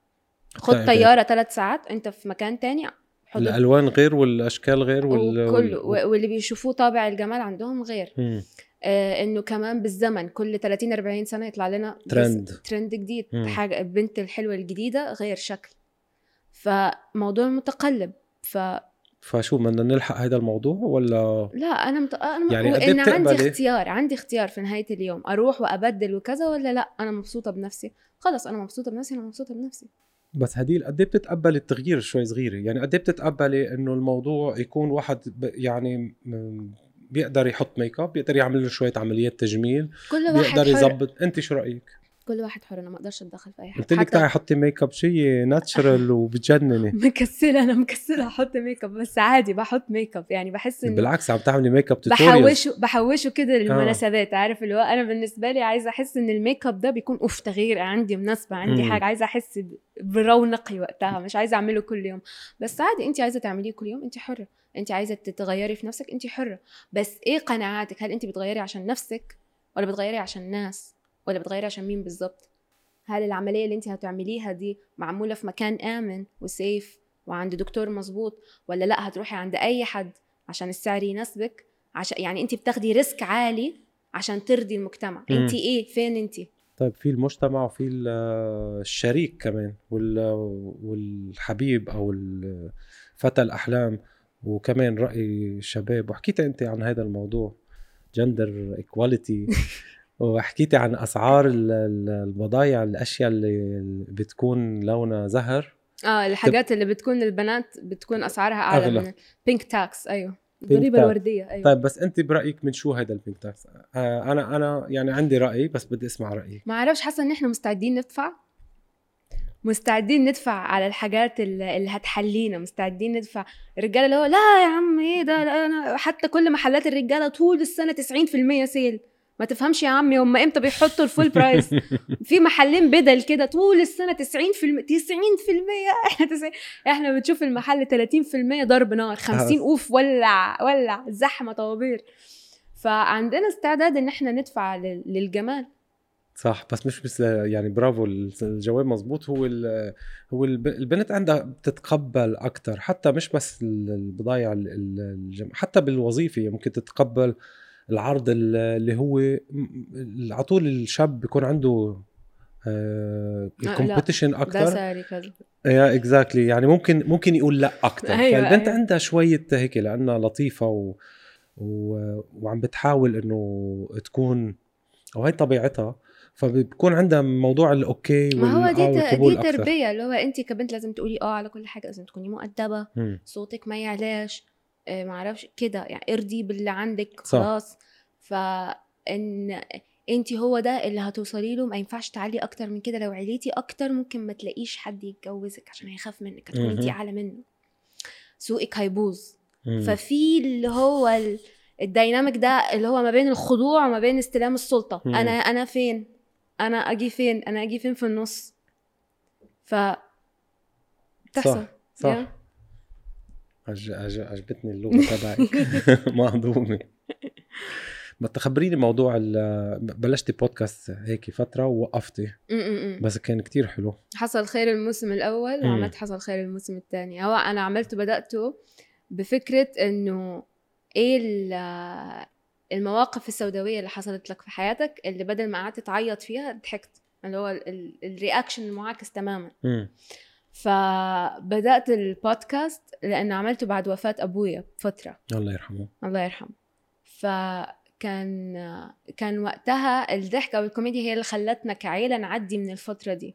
خد هتلاقي طيارة ثلاث ساعات أنت في مكان تاني حدود الألوان غير والأشكال غير وال... وكله و- واللي بيشوفوه طابع الجمال عندهم غير. مم. آه إنه كمان بالزمن كل 30 40 سنة يطلع لنا ترند. ترند جديد. مم. حاجة البنت الحلوة الجديدة غير شكل. فموضوع متقلب. فلا فشو بدنا نلحق هذا الموضوع ولا؟ أنا مت... أنا يعني وان إيه عندي؟ اختيار عندي اختيار في نهاية اليوم. أروح وأبدل وكذا ولا لا؟ أنا مبسوطة بنفسي. خلص أنا مبسوطة بنفسي أنا مبسوطة بنفسي. بس هديل قد إيه بتتقبلي التغيير شوي صغيرة؟ يعني قد إيه بتتقبلي إنه الموضوع يكون واحد ب- يعني بيقدر يحط make up بيقدر يعمل له شوية عمليات تجميل كل واحد بيقدر يظبط. أنت شو رأيك؟ كل واحد حر أنا ما أقدرش أتدخل في أي حاجة. قلت لك تعي حطي make up شيء natural وبتجنني. مكسلة أنا مكسلة أحط make up بس عادي بحط make up يعني بحس إنه بالعكس عم تعملي make up بحوشه بحوشه كده للمناسبات عارف اللي هو أنا بالنسبة لي عايزة أحس إن ال make up ده بيكون أوف تغيير عندي مناسبة عندي. حاجة عايزة أحس برونقي وقتها مش عايزة أعمله كل يوم. بس عادي أنت عايزة تعمليه كل يوم أنت حرة. انت عايزة تتغيري في نفسك انت حرة. بس إيه قناعاتك؟ هل انت بتغيري عشان نفسك ولا بتغيري عشان الناس ولا بتغيري عشان مين بالظبط؟ هل العملية اللي انت هتعمليها دي معمولة في مكان آمن وسيف وعند دكتور مظبوط ولا لأ هتروحي عند أي حد عشان السعر يناسبك؟ عشان يعني انت بتاخدي ريسك عالي عشان ترضي المجتمع. مم. انت إيه؟ فين انت؟ طيب في المجتمع وفي ال- الشريك كمان وال- والحبيب أو فتى الأحلام. وكمان رأي الشباب وحكيتي أنت عن هذا الموضوع gender equality وحكيتي عن أسعار ال- ال- البضايع الأشياء اللي بتكون لونها زهر. آه الحاجات اللي بتكون البنات بتكون أسعارها أعلى أغلى. من pink tax أيوه. الضريبه. الوردية أيوه. طيب بس أنت برأيك من شو هذا ال pink tax آه أنا أنا يعني عندي رأي بس بدي أسمع رأيك. ما أعرفش حاسة إن إحنا مستعدين ندفع. مستعدين ندفع على الحاجات اللي هتحلينا مستعدين ندفع. الرجالة اللي هو لا يا عم إيه ده؟ لا أنا حتى كل محلات الرجالة طول السنة 90% sale. ما تفهمش يا عمي هم إمتى بيحطوا ال full price في محلين بدل كده طول السنة 90% 90% إحنا 90 إحنا بنشوف المحل 30% ضرب نار 50 off ولع ولع زحمة طوابير. فعندنا استعداد إن إحنا ندفع لل- للجمال. صح بس مش بس يعني برافو الجواب مزبوط هو هو الب- البنت عندها بتتقبل أكثر حتى مش بس ال- البضايع الجم... حتى بالوظيفة ممكن تتقبل العرض ال- اللي هو على طول الشاب بيكون عنده. ال competition ده أكثر سعري كذا يا exactly يعني ممكن ممكن يقول لأ أكثر أيوة، فالبنت أيوة. عندها شوية هيك لأنها لطيفة و... و... وعم بتحاول إنه تكون أو هي طبيعتها فبكون عندها موضوع الاوكي ما هو دي دي تربية اللي هو انت كبنت لازم تقولي آه على كل حاجة لازم تكوني مؤدبة مم. صوتك ما يعلاش آه ما أعرفش كده يعني ارضي باللي عندك. خلاص فإن انت هو ده اللي هتوصلي له ما ينفعش تعلي أكتر من كده لو عليتي أكتر ممكن ما تلاقيش حد يتجوزك عشان هيخاف منك هتكون انت. أعلى منه سوقك هيبوظ. ففي اللي هو ال- الديناميك ده اللي هو ما بين الخضوع وما بين استلام السلطة مم. أنا أنا فين أنا أجي فين؟ أنا أجي فين في النص؟ ف تحصل. صح يا. عج... عج... عجبتني اللغة تبعك. مهضومه ما تخبريني موضوع ال... بلشتي بودكاست هيك فترة ووقفتي. بس كان كتير حلو. حصل خير الموسم الأول مم. وعملت حصل خير الموسم الثاني هو أنا عملته بدأته بفكرة إنه إيه المواقف السوداوية اللي حصلت لك في حياتك اللي بدل ما قعدت تعيط فيها ضحكت. اللي هو ال- ال- الرياكشن المعاكس تماما. مم. فبدأت البودكاست لأن عملته بعد وفاة أبويا بفترة. الله يرحمه. الله يرحمه. فكان كان وقتها الضحكة والكوميديا هي اللي خلتنا كعيلة نعدي من الفترة دي.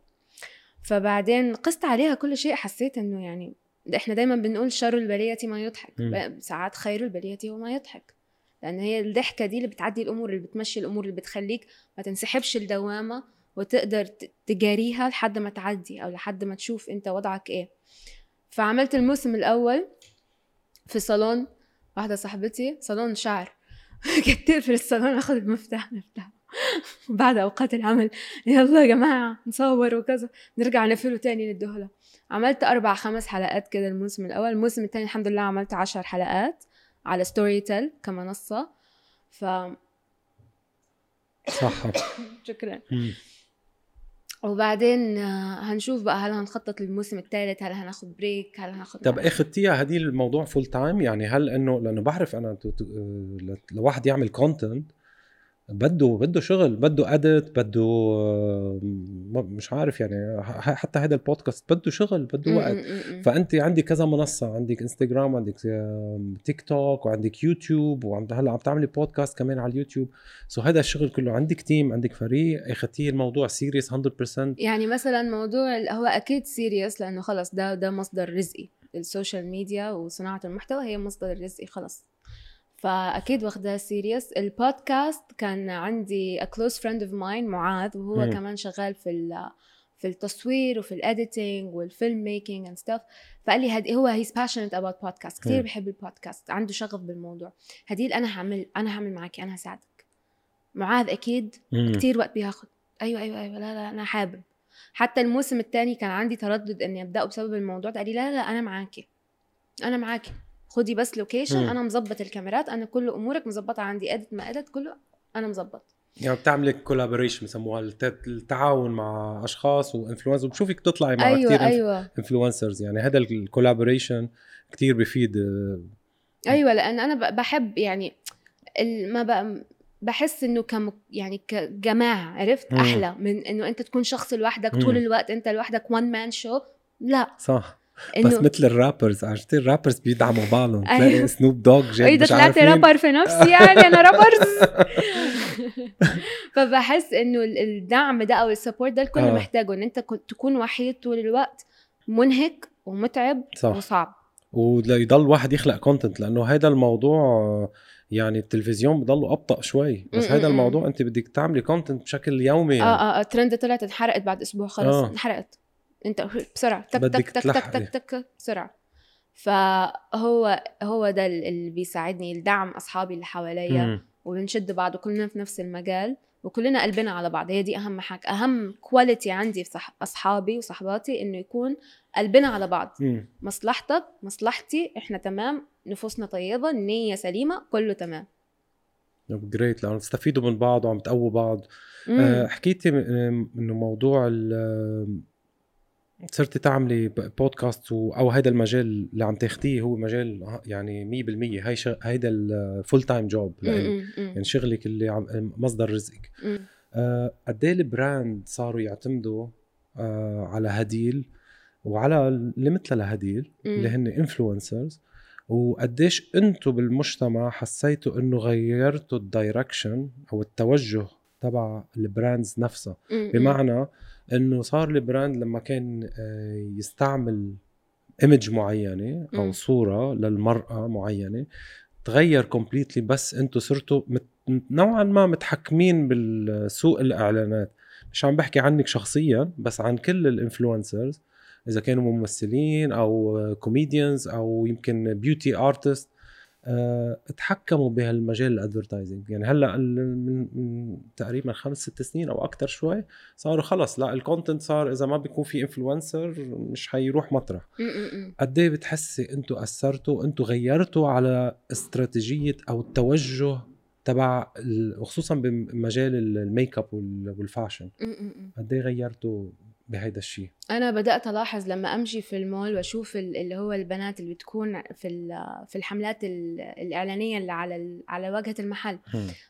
فبعدين قست عليها كل شيء حسيت إنه يعني إحنا دايما بنقول شر البلية ما يضحك. ساعات خير البلية هو ما يضحك. لأن هي الضحكة دي اللي بتعدي الأمور اللي بتمشي الأمور اللي بتخليك ما تنسحبش الدوامة وتقدر تجاريها لحد ما تعدي أو لحد ما تشوف أنت وضعك إيه. فعملت الموسم الأول في صالون واحدة صاحبتي صالون شعر. كانت تقفل الصالون اخذ المفتاح نفتحه بعد أوقات العمل يلا يا جماعة نصور وكذا نرجع نقفله تاني ندهله عملت أربع خمس حلقات كده الموسم الأول الموسم الثاني الحمد لله عملت عشر حلقات. على ستوري تيل كمنصة. ف صح. شكرا. وبعدين آه، هنشوف بقى هل هنخطط للموسم الثالث هل هناخد break هل هناخد طب اخذتيها هدي الموضوع full time يعني هل إنه لأنه بعرف أنا آه، لواحد يعمل content بده بده شغل بده edit بده آه، مش عارف يعني حتى هذا البودكاست بده شغل بده وقت. فانت عندك كذا منصة عندك انستغرام عندك تيك توك وعندك يوتيوب وعم هلأ عم تعملي بودكاست كمان على اليوتيوب. so هذا الشغل كله عندك team عندك فريق أخذتيه الموضوع serious 100% يعني مثلا موضوع هو أكيد serious لأنه خلص ده ده مصدر رزقي. ال social media وصناعة المحتوى هي مصدر رزقي خلص. فأكيد واخدها serious البودكاست كان عندي a close friend of mine معاذ وهو مم. كمان شغال في في التصوير وفي ال editing وال filmmaking and stuff فقال لي هدي هو he's passionate about podcast كثير. بحب البودكاست عنده شغف بالموضوع. هديل أنا هعمل أنا هعمل معك أنا هساعدك. معاذ أكيد مم. كتير وقت بياخد. أيوه أيوه أيوه لا لا أنا حابب. حتى الموسم الثاني كان عندي تردد إني أبدأه بسبب الموضوع ده. قال لي لا لا أنا معاكي. أنا معاكي. خدي بس location. أنا مظبط الكاميرات أنا كل أمورك مظبطة عندي edit ما edit كله أنا مظبط. يعني بتعملي collaboration بسموها الت- التعاون مع أشخاص و influencers وبشوفك تطلعي مع أيوه كثير أيوه. influencers يعني هذا ال collaboration كثير بفيد آه، أيوه لأن أنا بحب يعني ما بقى بحس إنه كم يعني كجماعة عرفت. أحلى من إنه أنت تكون شخص لوحدك. طول الوقت أنت لوحدك one man show لا. صح. بس مثل ال rappers عرفتي ال rappers بيدعموا بعضهم. تلاقي Snoop Dogg جاي اذا مش طلعت عارف مين. رابر في نفسي يعني أنا رابرز فبحس إنه ال- الدعم ده أو ال support ده الكل آه. محتاجه إن أنت تكون وحيد طول الوقت منهك ومتعب صح وصعب ويضل الواحد يخلق content لأنه هذا الموضوع آه، يعني التلفزيون بضله أبطأ شوي بس هذا. الموضوع أنت بدك تعملي content بشكل يومي يعني. آه آه الترند طلعت انحرقت بعد أسبوع خلص آه. انحرقت انت بسرعة. تك تك تك تك. تك تك بسرعة. فهو هو ده اللي بيساعدني الدعم أصحابي اللي حواليا. وبنشد بعض وكلنا في نفس المجال. وكلنا قلبنا على بعض. هي دي أهم حاجة. أهم quality عندي في صح... أصحابي وصحباتي إنه يكون قلبنا على بعض. مم. مصلحتك مصلحتي إحنا تمام. نفوسنا طيبة النية سليمة كله تمام. great لأنه تستفيدوا من بعض وعم تقووا بعض. مم. آه، حكيتي م- إنه موضوع صرتي تعملي بودكاست و- أو هذا المجال اللي عم تاخديه هو مجال يعني 100% هي شغ... هيدا ال full time job يعني شغلك اللي عم مصدر رزقك. آه، قد إيه ال brand صاروا يعتمدوا آه، على هديل وعلى اللي مثل لهديل. اللي هن influencers وقديش أنتم بالمجتمع حسيتوا إنه غيرتوا ال direction أو التوجه تبع ال brands نفسها؟ بمعنى إنه صار ال brand لما كان آه، يستعمل image معينة أو. صورة للمرأة معينة تغير completely بس أنتم صرتوا مت نوعا ما متحكمين بالسوق الإعلانات مش عم بحكي عنك شخصيا بس عن كل ال influencers إذا كانوا ممثلين أو comedians أو يمكن beauty artist تحكموا بهالمجال ال advertising يعني هلأ من, من تقريبا خمس ست سنين أو أكثر شوي صاروا خلص لا ال content صار إذا ما بيكون في influencer مش حيروح مطرح. قد إيه بتحسي أنتوا أثرتوا أنتوا غيرتوا على استراتيجية أو التوجه تبع وخصوصا بمجال ال- الميك اب وال- وال fashion. قد إيه غيرتوا بهيدا الشيء أنا بدأت ألاحظ لما أمشي في المول وأشوف ال- اللي هو البنات اللي بتكون في في الحملات ال- الإعلانية اللي على على واجهه المحل.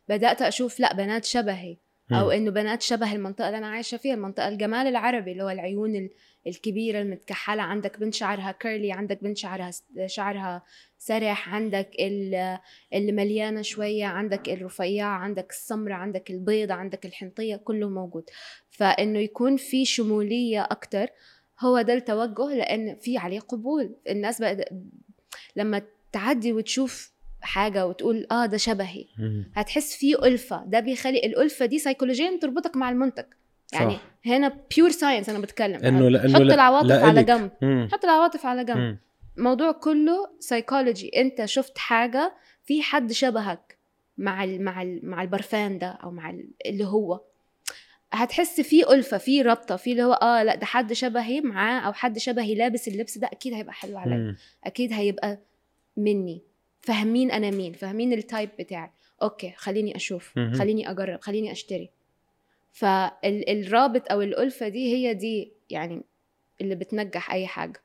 بدأت أشوف لأ بنات شبهي. أو إنه بنات شبه المنطقة اللي أنا عايشة فيها المنطقة الجمال العربي اللي هو العيون ال- الكبيرة المتكحلة. عندك بنت شعرها curly عندك بنت شعرها شعرها سرح عندك ال- اللي مليانة شوية عندك الرفيعة عندك السمراء عندك البيضة عندك الحنطية كله موجود. فإنه يكون في شمولية أكتر هو ده التوجه لأن في عليه قبول. الناس بقى لما تعدي وتشوف حاجة وتقول آه ده شبهي. هتحس فيه ألفة. ده بيخلي الألفة دي سيكولوجيا تربطك مع المنتج يعني صح. هنا pure science أنا بتكلم. إنه لأنه حط لا- العواطف على لإلك. جنب. حط العواطف على جنب. الموضوع كله سيكولوجي أنت شفت حاجة في حد شبهك مع ال مع ال مع البرفان ده أو مع ال- اللي هو. هتحس في ألفة في ربطة في اللي هو آه لا ده حد شبهي معاه أو حد شبهي لابس اللبس ده أكيد هيبقى حلو عليا. أكيد هيبقى مني. فاهمين أنا مين فاهمين ال type بتاعي okay خليني أشوف. خليني أجرب خليني أشتري فالرابط أو الألفة دي هي دي يعني اللي بتنجح أي حاجة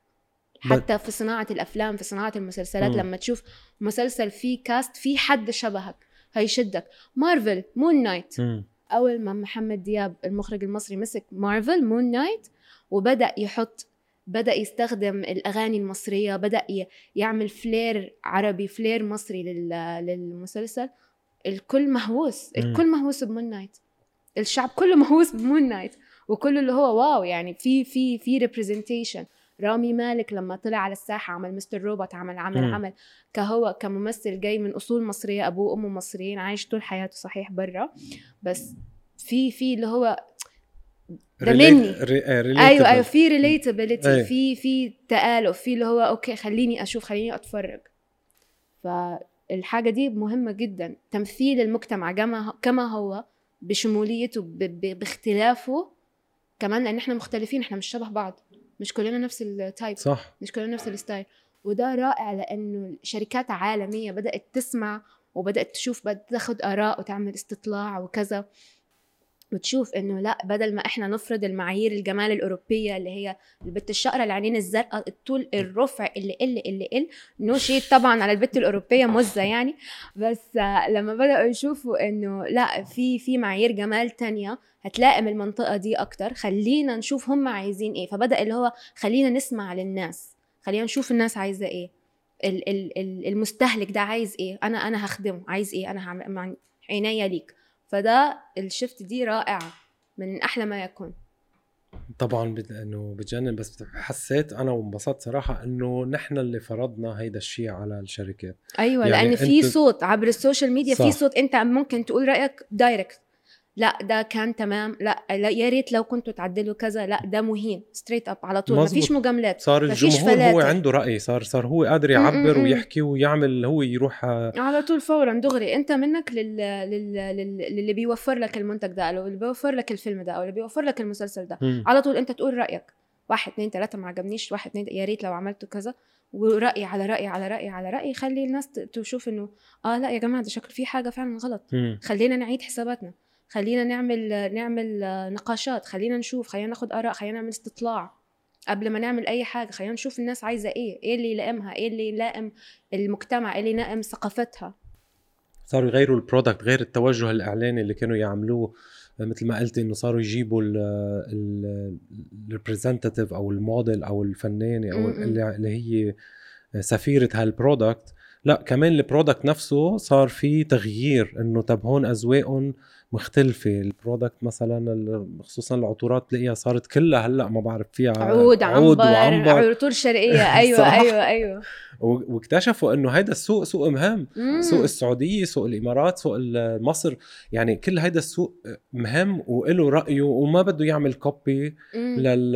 حتى في صناعة الأفلام في صناعة المسلسلات مم. لما تشوف مسلسل فيه cast فيه حد شبهك هيشدك مارفل مون نايت مم. أول ما محمد دياب المخرج المصري مسك مارفل مون نايت وبدأ يحط بدأ يستخدم الأغاني المصرية بدأ يعمل flair عربي flair مصري لل- للمسلسل. الكل مهووس. الكل مهووس بمون نايت. الشعب كله مهووس بمون نايت. وكله اللي هو wow يعني في في في representation رامي مالك لما طلع على الساحة عمل مستر روبوت عمل عمل مم. عمل. كهو كممثل جاي من أصول مصرية أبوه وأمه مصريين عايش طول حياته صحيح برا. بس في في اللي هو ده مني. آه، أيوه أيوه. في relatability أي. في في تآلف في اللي هو okay خليني أشوف خليني أتفرج. فالحاجة دي مهمة جدا. تمثيل المجتمع كما هو بشموليته باختلافه. كمان لأن إحنا مختلفين إحنا مش شبه بعض. مش كلنا نفس ال type صح. مش كلنا نفس ال style وده رائع لأنه شركات عالمية بدأت تسمع وبدأت تشوف بدأت تاخد آراء وتعمل استطلاع وكذا. وتشوف إنه لأ بدل ما إحنا نفرض المعايير الجمال الأوروبية اللي هي البت الشقرة العينين الزرقاء الطول الرفع اللي قل اللي قل نو طبعا على البت الأوروبية مزة يعني. بس لما بدأوا يشوفوا إنه لأ في في معايير جمال تانية هتلائم المنطقة دي أكتر. خلينا نشوف هم عايزين إيه. فبدأ اللي هو خلينا نسمع للناس. خلينا نشوف الناس عايزة إيه. ال- ال- ال- المستهلك ده عايز إيه. أنا أنا هخدمه. عايز إيه. أنا هعمل عينيا ليك. فده الشفت دي رائعه من أحلى ما يكون. طبعا إنه بتجنن بس حسيت أنا وانبسطت صراحة إنه نحن اللي فرضنا هيدا الشيء على الشركات. أيوه يعني لأن في صوت عبر ال social media في. صوت أنت ممكن تقول رأيك direct لا ده كان تمام. لا, لا يا ريت لو كنتوا تعدلوا كذا. لا ده مهين straight up على طول. مفيش مجاملات. صار الجمهور هو. عنده رأي. صار صار هو قادر يعبر. ويحكي ويعمل هو يروح آه، على طول فورا. دغري انت منك لل... لل... لل... للي بيوفر لك المنتج ده أو اللي بيوفر لك الفيلم ده أو اللي بيوفر لك المسلسل ده. مم. على طول انت تقول رأيك. واحد اتنين تلاتة ما عجبنيش. واحد اتنين يا ريت لو عملتوا كذا. ورأي على رأي على رأي على رأي خلي الناس تشوف إنه آه لا يا جماعة ده شكل في حاجة فعلا غلط. خلينا نعيد حساباتنا. خلينا نعمل نعمل نقاشات خلينا نشوف خلينا ناخد آراء خلينا نعمل استطلاع قبل ما نعمل أي حاجة خلينا نشوف الناس عايزة إيه إيه اللي يلائمها إيه اللي يلائم المجتمع إيه اللي يلائم ثقافتها. صاروا يغيروا البرودكت غير التوجه الإعلاني اللي كانوا يعملوه مثل ما قلت إنه صاروا يجيبوا ال representative أو الموديل أو الفنانة أو اللي هي سفيرة هال product لا كمان ال product نفسه صار في تغيير إنه طب هون أذواقهم مختلفة. ال product مثلا خصوصا العطورات تلاقيها صارت كلها هلأ ما بعرف فيها عود عنبر وعنبر. عطور شرقية. أيوه صح. أيوه أيوه. و- واكتشفوا إنه هيدا السوق سوق مهم. مم. سوق السعودية سوق الإمارات سوق مصر. يعني كل هيدا السوق مهم وله رأيه وما بده يعمل copy. لل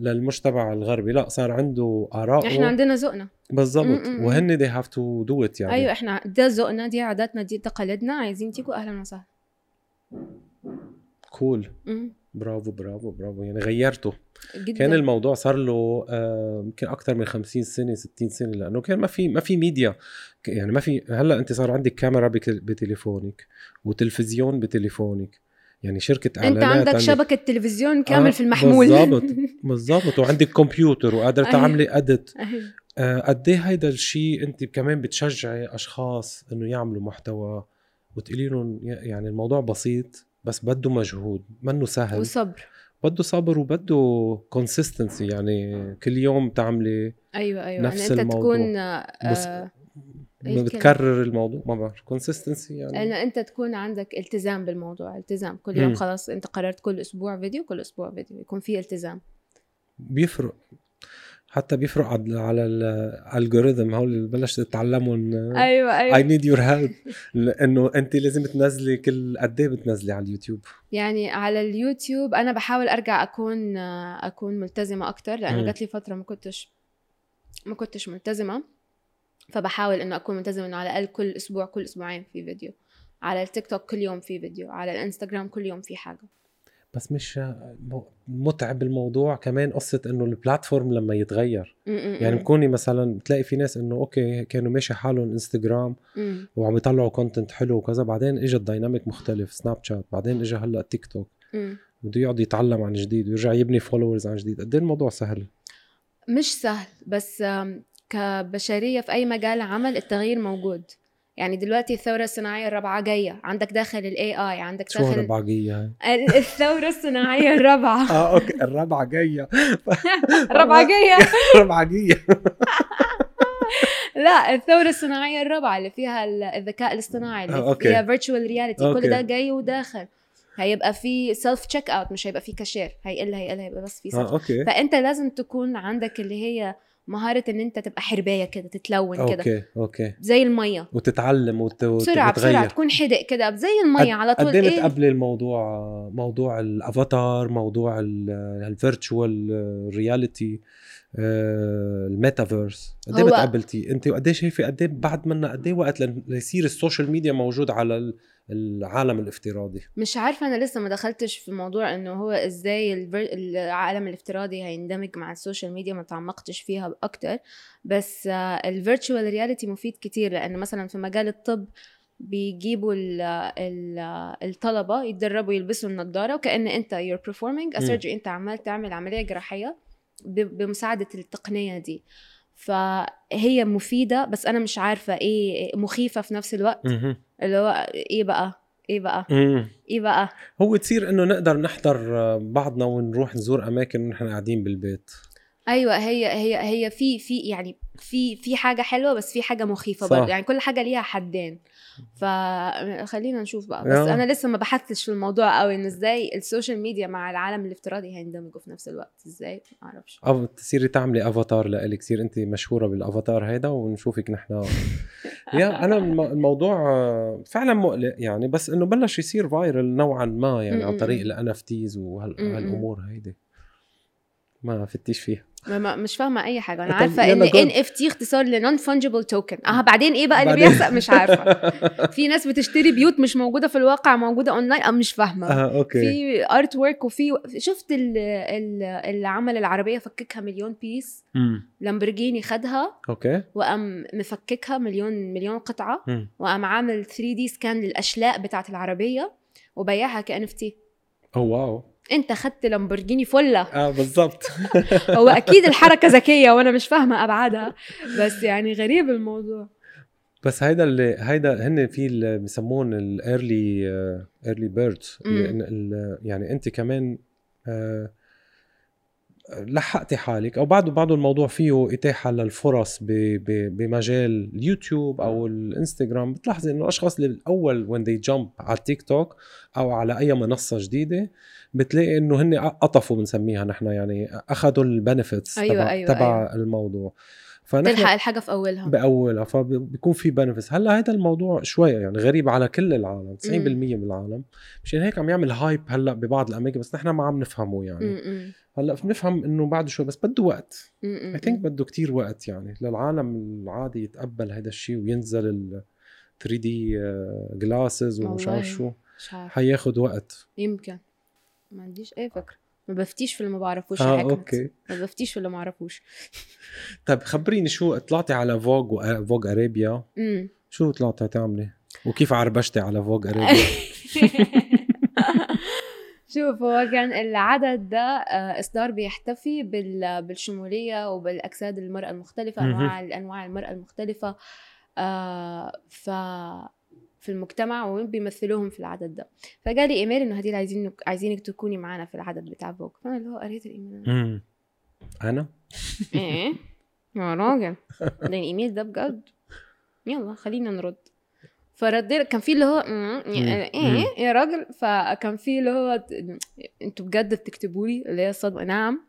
للمجتمع الغربي. لا صار عنده اراء إحنا عندنا ذوقنا. بالضبط. وهن they have to do it يعني. أيوه إحنا ده ذوقنا دي عاداتنا دي تقاليدنا. عايزين تيجوا أهلا وسهلا. cool مم. برافو برافو برافو يعني غيرته جدا كان الموضوع صار له آه، يمكن أكثر من 50 سنة 60 سنة لأنه كان ما في ما في ميديا يعني ما في هلأ أنت صار عندك كاميرا بتليفونك وتلفزيون بتليفونك يعني شركة أنت إعلانات عندك شبكة تلفزيون كامل آه، في المحمول بالضبط. بالضبط وعندك كمبيوتر وقادره أيوة. تعملي ادت أيوة. آه، قد إيه هيدا الشيء أنت كمان بتشجعي أشخاص إنه يعملوا محتوى وتقولي لهم يعني الموضوع بسيط بس بده مجهود منه سهل. وصبر. بده صبر وبده كونسيستنسي يعني كل يوم تعملي أيوه أيوه. نفس ان انت الموضوع. تكون بس آه ما؟ بتكرر الموضوع ما بعرف. consistency يعني ان أنت تكون عندك التزام بالموضوع التزام. كل يوم. خلاص أنت قررت كل أسبوع فيديو كل أسبوع فيديو يكون في التزام. بيفرق. حتى بيفرق على على ال algorithm هول اللي بلشت تتعلمهم أيوه أيوه. I need your help لأنه أنت لازم تنزلي كل قد إيه بتنزلي على اليوتيوب. يعني على اليوتيوب أنا بحاول أرجع أكون أكون ملتزمة أكتر لأنه. جات لي فترة ما كنتش ما كنتش ملتزمة. فبحاول إنه أكون ملتزمة إنه على الأقل كل أسبوع كل أسبوعين في فيديو. على التيك توك كل يوم في فيديو على الانستغرام كل يوم في حاجة. بس مش متعب الموضوع. كمان قصة إنه ال platform لما يتغير. يعني. بكوني مثلا بتلاقي في ناس إنه okay كانوا ماشي حالهم انستغرام. وعم يطلعوا content حلو وكذا. بعدين اجى ال dynamic مختلف سناب شات بعدين اجى هلأ تيك توك. بده يقعد يتعلم عن جديد ويرجع يبني followers عن جديد. قد الموضوع سهل؟ مش سهل بس كبشرية في أي مجال عمل التغيير موجود. يعني دلوقتي الثورة الصناعية الرابعة جاية. عندك داخل ال AI عندك داخل هالربعجية هاي ال- الثورة الصناعية الرابعة. آه أوكي. الربعة جاية. الرابعة جاية. ربعجية لا الثورة الصناعية الرابعة اللي فيها ال- الذكاء الاصطناعي اللي آه، أوكي. فيها virtual reality okay. كل ده جاي وداخل. هيبقى في self check out مش هيبقى في كاشير هيقل هيقل هيبقى بس في آه self okay فأنت لازم تكون عندك اللي هي مهارة إن أنت تبقى حرباية كده تتلون كده. أوكي أوكي. زي المية. وتتعلم وت... بسرعة بسرعة تكون حدق كده زي المية على طول. قد إيه؟ إيه بتقبلي الموضوع موضوع الأفاتار موضوع ال virtual reality ال metaverse. قد إيه بتقبلتي أنت وقد إيه شايفه قد إيه بعد منا قد إيه وقت ليصير ال social media موجود على ال- العالم الافتراضي. مش عارفة أنا لسه ما دخلتش في موضوع إنه هو إزاي العالم الافتراضي هيندمج مع ال social media ما تعمقتش فيها أكتر. بس ال virtual reality مفيد كتير لأنه مثلا في مجال الطب بيجيبوا ال ال الطلبة يتدربوا يلبسوا النضارة وكأن أنت you're performing. a surgery أنت عمال تعمل عملية جراحية بمساعدة التقنية دي. فهي مفيدة بس أنا مش عارفة إيه مخيفة في نفس الوقت. اللي هو إيه بقى؟ إيه بقى؟ مم. إيه بقى؟ هو تصير إنه نقدر نحضر بعضنا ونروح نزور أماكن ونحن قاعدين بالبيت. أيوه هي هي هي في في يعني في في حاجة حلوة بس في حاجة مخيفة. برضه. يعني كل حاجة ليها حدين. فخلينا نشوف بقى. بس. أنا لسه ما بحثتش في الموضوع قوي إن إزاي ال social media مع العالم الافتراضي هيندمجوا في نفس الوقت. إزاي؟ ما أعرفش. أو تصيري تعملي أفاتار لإلك. تصير انت مشهورة بالأفاتار هيدا ونشوفك نحن. يا أنا الم- الموضوع فعلا مقلق يعني بس إنه بلش يصير viral نوعا ما يعني عن طريق. ال NFTs. وهالامور هيدي. ما فتيش فيها. ما- ما مش فاهمة أي حاجة. أنا عارفة إن. NFT اختصار ل non fungible token آه بعدين إيه بقى اللي. بيحصل؟ مش عارفة. في ناس بتشتري بيوت مش موجودة في الواقع موجودة اونلاين آه مش فاهمة. آه okay. في artwork وفي شفت ال- ال- اللي عمل العربية فككها مليون piece. لامبرجيني خدها. okay. وقام مفككها مليون مليون قطعة. وقام عامل 3D scan للأشلاء بتاعت العربية. وبيعها ك NFT. oh wow. انت خدت لامبرجيني فله آه بالضبط. هو أكيد الحركة ذكية وأنا مش فاهمة أبعادها بس يعني غريب الموضوع. بس هيدا اللي هيدا هن في اللي بسمون ال early early birds. يعني أنت كمان آه، لحقتي حالك أو بعده بعده الموضوع فيه إتاحة للفرص بمجال اليوتيوب أو الإنستغرام. بتلاحظي إنه الأشخاص اللي الأول when they jump على التيك توك أو على أي منصة جديدة بتلاقي إنه هن قطفوا بنسميها نحن يعني اخذوا ال benefits أيوة، تبع, أيوة، تبع أيوة. الموضوع. فنحن تلحق الحاجة في أولها. بأولها فبيكون في بنفس هلأ هذا الموضوع شوية يعني غريب على كل العالم 90% من العالم. مشان هيك عم يعمل hype هلأ ببعض الأماكن بس نحن ما عم نفهمه يعني. م-م. هلأ بنفهم إنه بعد شوي بس بده وقت. I think بده كتير وقت يعني للعالم العادي يتقبل هذا الشيء وينزل ال 3D glasses ومش عارف. شو. حياخد وقت. يمكن. ما عنديش أي فكرة. ما بفتيش في اللي ما بعرفوش آه. okay. ما بفتيش في اللي ما اعرفوش طيب خبريني شو طلعتي على فوج وفوج أرابيا؟ امم شو طلعتي تعملي؟ وكيف عربشتي على فوج أرابيا؟ شوف هو كان العدد ده آه، إصدار بيحتفي بال- بالشمولية وبالأجساد المرأة المختلفة. أنواع أنواع المرأة المختلفة. آه، ف في المجتمع وين بيمثلوهم في العدد ده. فجالي إيميل إنه هديل عايزين عايزينك تكوني معانا في العدد بتاع فوق. فأنا اللي هو قريت الإيميل. أنا؟ إيه؟ يا راجل. ده الإيميل ده بجد. يلا خلينا نرد. فردينا كان في اللي هو "مم، إيه؟ يا راجل. فكان في اللي هو أنتوا بجد بتكتبوا لي اللي هي الصدمه نعم.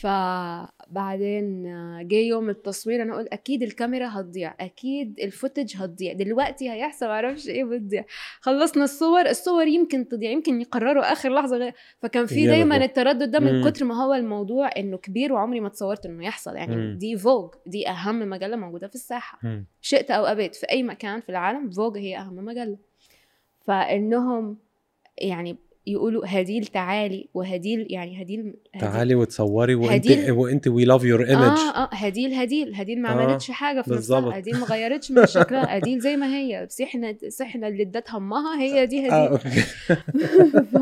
فبعدين جه يوم التصوير أنا أقول أكيد الكاميرا هتضيع أكيد الفوتج هتضيع دلوقتي هيحصل معرفش إيه بتضيع خلصنا الصور الصور يمكن تضيع يمكن يقرروا آخر لحظة غير فكان في دايما. التردد ده من مم. كتر ما هو الموضوع إنه كبير وعمري ما تصورت إنه يحصل يعني مم. دي فوج دي أهم مجلة موجودة في الساحة أمم. شئت أو أبيت في أي مكان في العالم فوج هي أهم مجلة فإنهم يعني يقولوا هديل تعالي وهديل يعني هديل, هديل تعالي وتصوري وانت وانت we love your image آه آه هديل هديل هديل ما آه، عملتش حاجة في. نفسها هديل ما غيرتش من شكلها هديل زي ما هي بس إحنا اللي ادت همها هي دي هديل ف...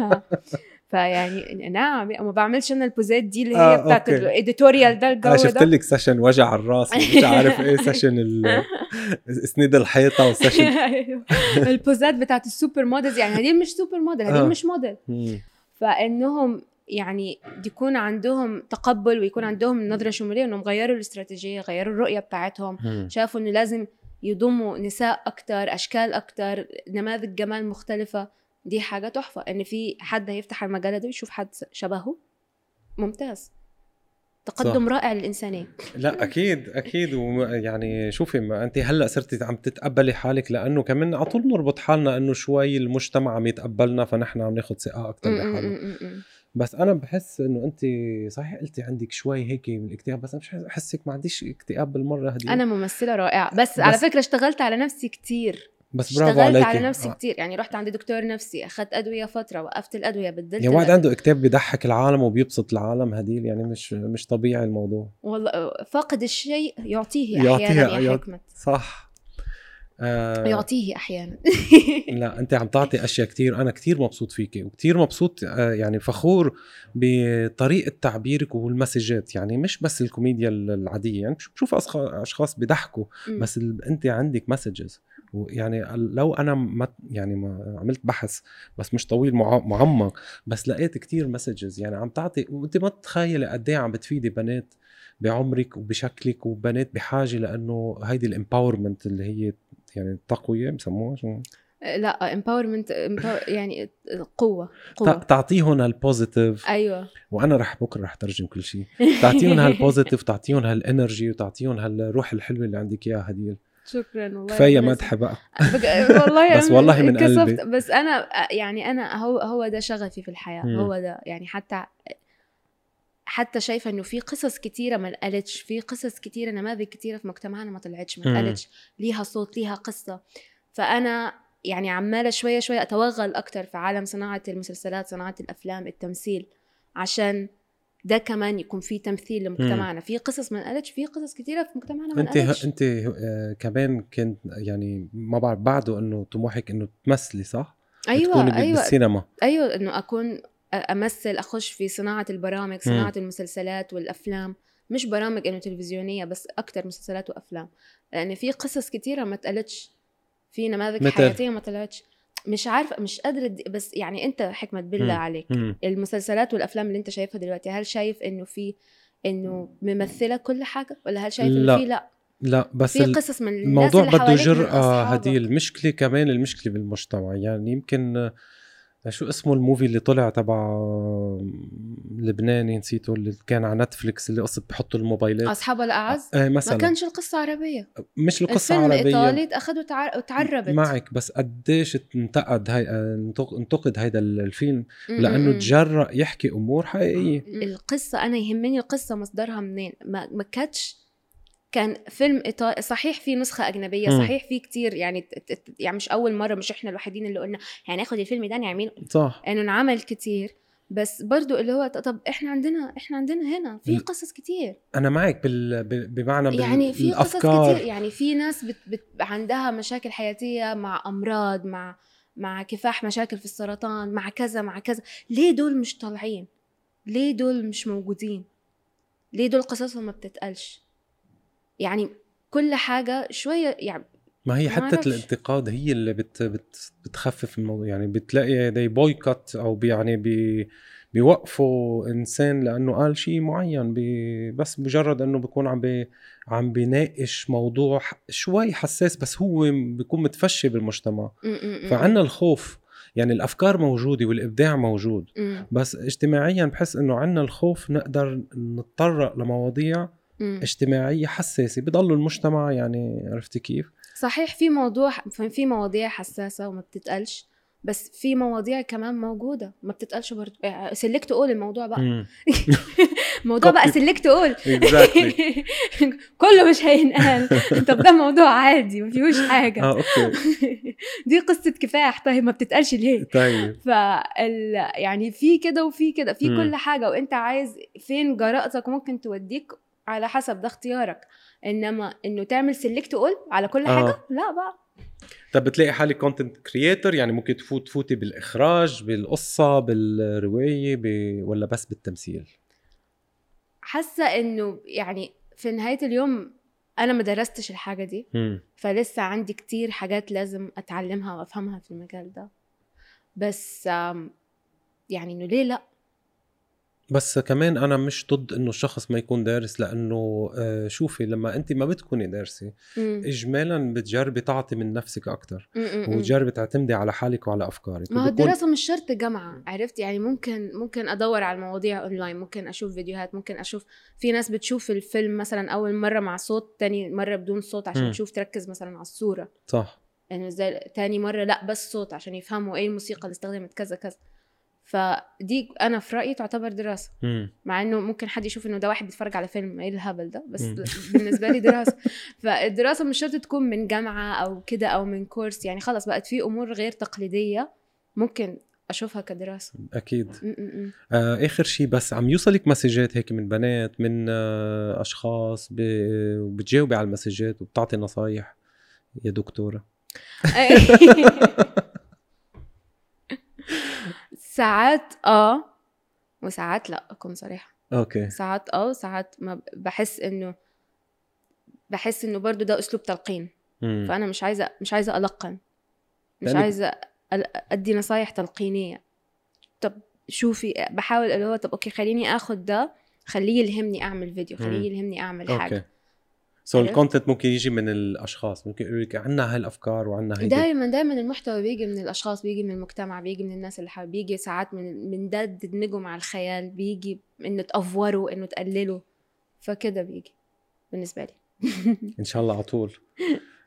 فيعني نعم ما بعملش أنا ال poseات دي اللي هي آه، بتاعت okay. ال editorial ده الجو أنا شفت ده لك session وجع الرأس مش عارف إيه session اسند الحيطة و session أيوه. ال poseات بتاعت ال super models يعني هديل مش super model هديل آه. مش موديل. فإنهم يعني يكون عندهم تقبل ويكون عندهم نظرة شمولية إنهم غيروا الاستراتيجية غيروا الرؤية بتاعتهم مم. شافوا إنه لازم يضموا نساء أكتر أشكال أكتر نماذج جمال مختلفة دي حاجة تحفة إن في حد هيفتح المجال ده ويشوف حد شبهه. ممتاز. تقدم صح. رائع للإنسانية. لا أكيد أكيد. ويعني شوفي ما انت هلأ صرتي عم تتقبلي حالك لأنه كمان على طول بنربط حالنا إنه شوي المجتمع عم يتقبلنا فنحن عم ناخذ ثقة أكثر بحالنا. بس أنا بحس إنه انت صحيح قلتي عندك شوي هيك من الاكتئاب بس أنا مش أحسك ما عنديش اكتئاب بالمرة هدي أنا ممثلة رائعة. بس, بس- على فكرة اشتغلت على نفسي كتير. بس برافو اشتغلت عليكي. على نفسي آه. كتير يعني رحت عند دكتور نفسي أخذت أدوية فترة وقفت الأدوية بدلت يا واحد. عنده اكتئاب بيضحك العالم وبيبسط العالم هديل يعني مش مش طبيعي الموضوع. والله فاقد الشيء يعطيه يعطيه- أحيانا يا يعط- حكمة. صح. آه. يعطيه أحيانا. لا أنت عم تعطي أشياء كتير أنا كتير مبسوط فيكي وكتير مبسوط آه، يعني فخور بطريقة تعبيرك وال messageات يعني مش بس الكوميديا العادية يعني بشوف أشخاص بيضحكوا. بس أنت عندك messages. ويعني لو أنا ما يعني ما عملت بحث بس مش طويل مع- معمق بس لقيت كتير messages يعني عم تعطي وأنت ما تتخيلي قد إيه عم بتفيدي بنات بعمرك وبشكلك وبنات بحاجة لأنه هيدي ال empowerment اللي هي يعني التقوية بسموها شو؟ لا empowerment يعني قوة قوة. تعطيهم هال positive أيوه. وأنا رح بكرة رح ترجم كل شيء تعطيهم هال positive تعطيهم هال energy وتعطيهم هالروح الحلوة اللي عندك إياها هديل. شكرا والله كفاية مدح بقى بق- والله بس والله من. قلبي. بس أنا يعني أنا هو هو ده شغفي في الحياة مم. هو ده يعني حتى حتى شايفة إنه في قصص كتيرة ما انقالتش في قصص كتيرة نماذج كتيرة في مجتمعنا ما طلعتش ما. انقالتش ليها صوت ليها قصة فأنا يعني عمالة شوية شوية أتوغل أكتر في عالم صناعة المسلسلات صناعة الأفلام التمثيل عشان ده كمان يكون في تمثيل لمجتمعنا. في قصص ما انقالتش في قصص كتيرة في مجتمعنا ما انت انقالتش انت آه، كمان كنت يعني ما بعرف بعده إنه طموحك إنه تمثلي صح؟ أيوه أيوه. بالسينما. أيوه إنه أكون أمثل أخش في صناعة البرامج صناعة المسلسلات والأفلام. مش برامج إنه تلفزيونية بس أكتر مسلسلات وأفلام. لأن في قصص كتيرة ما اتقالتش في نماذج؟ حياتية ما طلعتش. مش عارفة مش قادرة بس يعني أنت حكمة بالله. عليك. المسلسلات والأفلام اللي أنت شايفها دلوقتي هل شايف إنه في إنه ممثلة كل حاجة ولا هل شايف. إنه في لا لا بس في قصص من الناس الموضوع اللي بده جرأة. هدي المشكلة كمان المشكلة بالمجتمع يعني يمكن شو اسمه الموفي اللي طلع تبع آه، لبناني نسيته اللي كان على نتفليكس اللي قصة بحطوا الموبايلات. أصحاب الأعز؟ ما مثلا. كانش القصة عربية. مش القصة الفيلم عربية. إيطالي اخذوا تعر... وتعربت. معك بس قديش انتقد هاي آه، انتق- انتقد هيدا الفيلم. لأنه. تجرأ يحكي أمور حقيقية. القصة أنا يهمني القصة مصدرها منين. ما ما كانتش كان فيلم إيطالي صحيح في نسخة أجنبية. صحيح في كتير يعني يعني مش أول مرة مش إحنا الوحيدين اللي قلنا يعني ناخد الفيلم ده نعمله. صح. إنه انعمل كتير. بس برضو اللي هو طب إحنا عندنا إحنا عندنا هنا في قصص كتير. أنا معك بال... بمعنى بال... يعني في قصص كتير. يعني في ناس بت بت عندها مشاكل حياتية مع أمراض مع مع كفاح مشاكل في السرطان مع كذا مع كذا. ليه دول مش طالعين؟ ليه دول مش موجودين؟ ليه دول قصصهم ما بتتقالش؟ يعني كل حاجة شوية يعني ما هي حتة. الانتقاد هي اللي بت بت بتخفف الموضوع. يعني بتلاقي دي boycott أو يعني بي بيوقفوا إنسان لأنه قال شيء معين بي بس مجرد إنه بيكون عم بي عم بيناقش موضوع شوي حساس بس هو بيكون متفشي بالمجتمع. فعنا الخوف. يعني الأفكار موجودة والإبداع موجود. بس اجتماعيا بحس إنه عنا الخوف نقدر نتطرق لمواضيع م. اجتماعيه حساسة بضل المجتمع يعني عرفتي كيف؟ صحيح في موضوع في مواضيع حساسة وما بتتقالش بس في مواضيع كمان موجودة ما بتتقالش برضه سلكت قول الموضوع بقى مم. الموضوع بقى. سلكت قول. كله مش هينقال طب ده موضوع عادي ما فيهوش حاجة آه أوكي دي قصة كفاح طيب ما بتتقالش ليه طيب فال يعني في كده وفي كده في مم. كل حاجة وأنت عايز فين جرأتك ممكن توديك على حسب ده اختيارك. إنما إنه تعمل select all على كل آه. حاجة لا بقى. طب بتلاقي حالك content creator يعني ممكن تفوت تفوتي بالإخراج بالقصة بالرواية ب... ولا بس بالتمثيل؟ حاسة إنه يعني في نهاية اليوم أنا ما درستش الحاجة دي. مم. فلسه عندي كتير حاجات لازم أتعلمها وأفهمها في المجال ده. بس يعني إنه ليه لأ؟ بس كمان أنا مش ضد إنه الشخص ما يكون دارس لأنه آه، شوفي لما انت ما بتكوني دارسة. اجمالا بتجربي تعطي من نفسك أكثر. وتجربي تعتمدي على حالك وعلى أفكارك ما هو الدراسة مش شرط جامعة عرفت يعني ممكن ممكن أدور على المواضيع أونلاين ممكن أشوف فيديوهات ممكن أشوف في ناس بتشوف الفيلم مثلا أول مرة مع صوت تاني مرة بدون صوت عشان. تشوف تركز مثلا على الصورة صح يعني زي تاني مرة لأ بس صوت عشان يفهموا إيه الموسيقى اللي استخدمت كذا كذا فدي أنا في رأيي تعتبر دراسة مم. مع إنه ممكن حد يشوف إنه ده واحد بيتفرج على فيلم إيه الهبل ده بس مم. بالنسبة لي دراسة فالدراسة مش شرط تكون من جامعة أو كده أو من كورس يعني خلاص بقت في أمور غير تقليدية ممكن أشوفها كدراسة أكيد. آه آخر شيء بس عم يوصلك مسجات هيك من بنات من آه أشخاص وبتجاوبي على المسجات وبتعطي نصايح يا دكتورة ساعات آه وساعات لأ أكون صريحة. okay. ساعات آه وساعات ما بحس إنه بحس إنه برضو ده أسلوب تلقين. مم. فأنا مش عايزة مش عايزة ألقن. مش لأنك- عايزة أدي نصايح تلقينية. طب شوفي بحاول اللي هو طب okay خليني آخد ده خليه يلهمني أعمل فيديو مم. خليه يلهمني أعمل okay. حاجة. so عرفت؟ ال content ممكن يجي من الأشخاص ممكن يقولوا لك عندنا هالافكار وعندنا هيدي. دايما دايما المحتوى بيجي من الأشخاص بيجي من المجتمع بيجي من الناس اللي حوالي بيجي ساعات من من ده تدمجوا مع الخيال بيجي إنه تأفوروا إنه تقللوا. فكده بيجي بالنسبة لي. إن شاء الله على طول.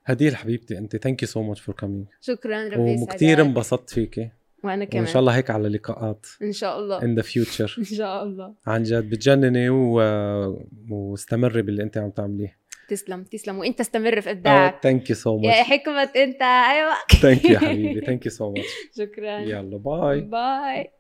هديل حبيبتي أنت thank you so much for coming شكرا ربي وكثير يسعدك انبسطت فيكي. وأنا كمان. وإن شاء الله هيك على لقاءات إن شاء الله. in the future إن شاء الله. عن جد بتجنني و... واستمري باللي أنت عم تعمليه. تسلم تسلم. وإنت استمر في إبداعك. thank you so يا much حكمة إنت أيوه. thank you حبيبي. thank you so much شكرا. يلا bye bye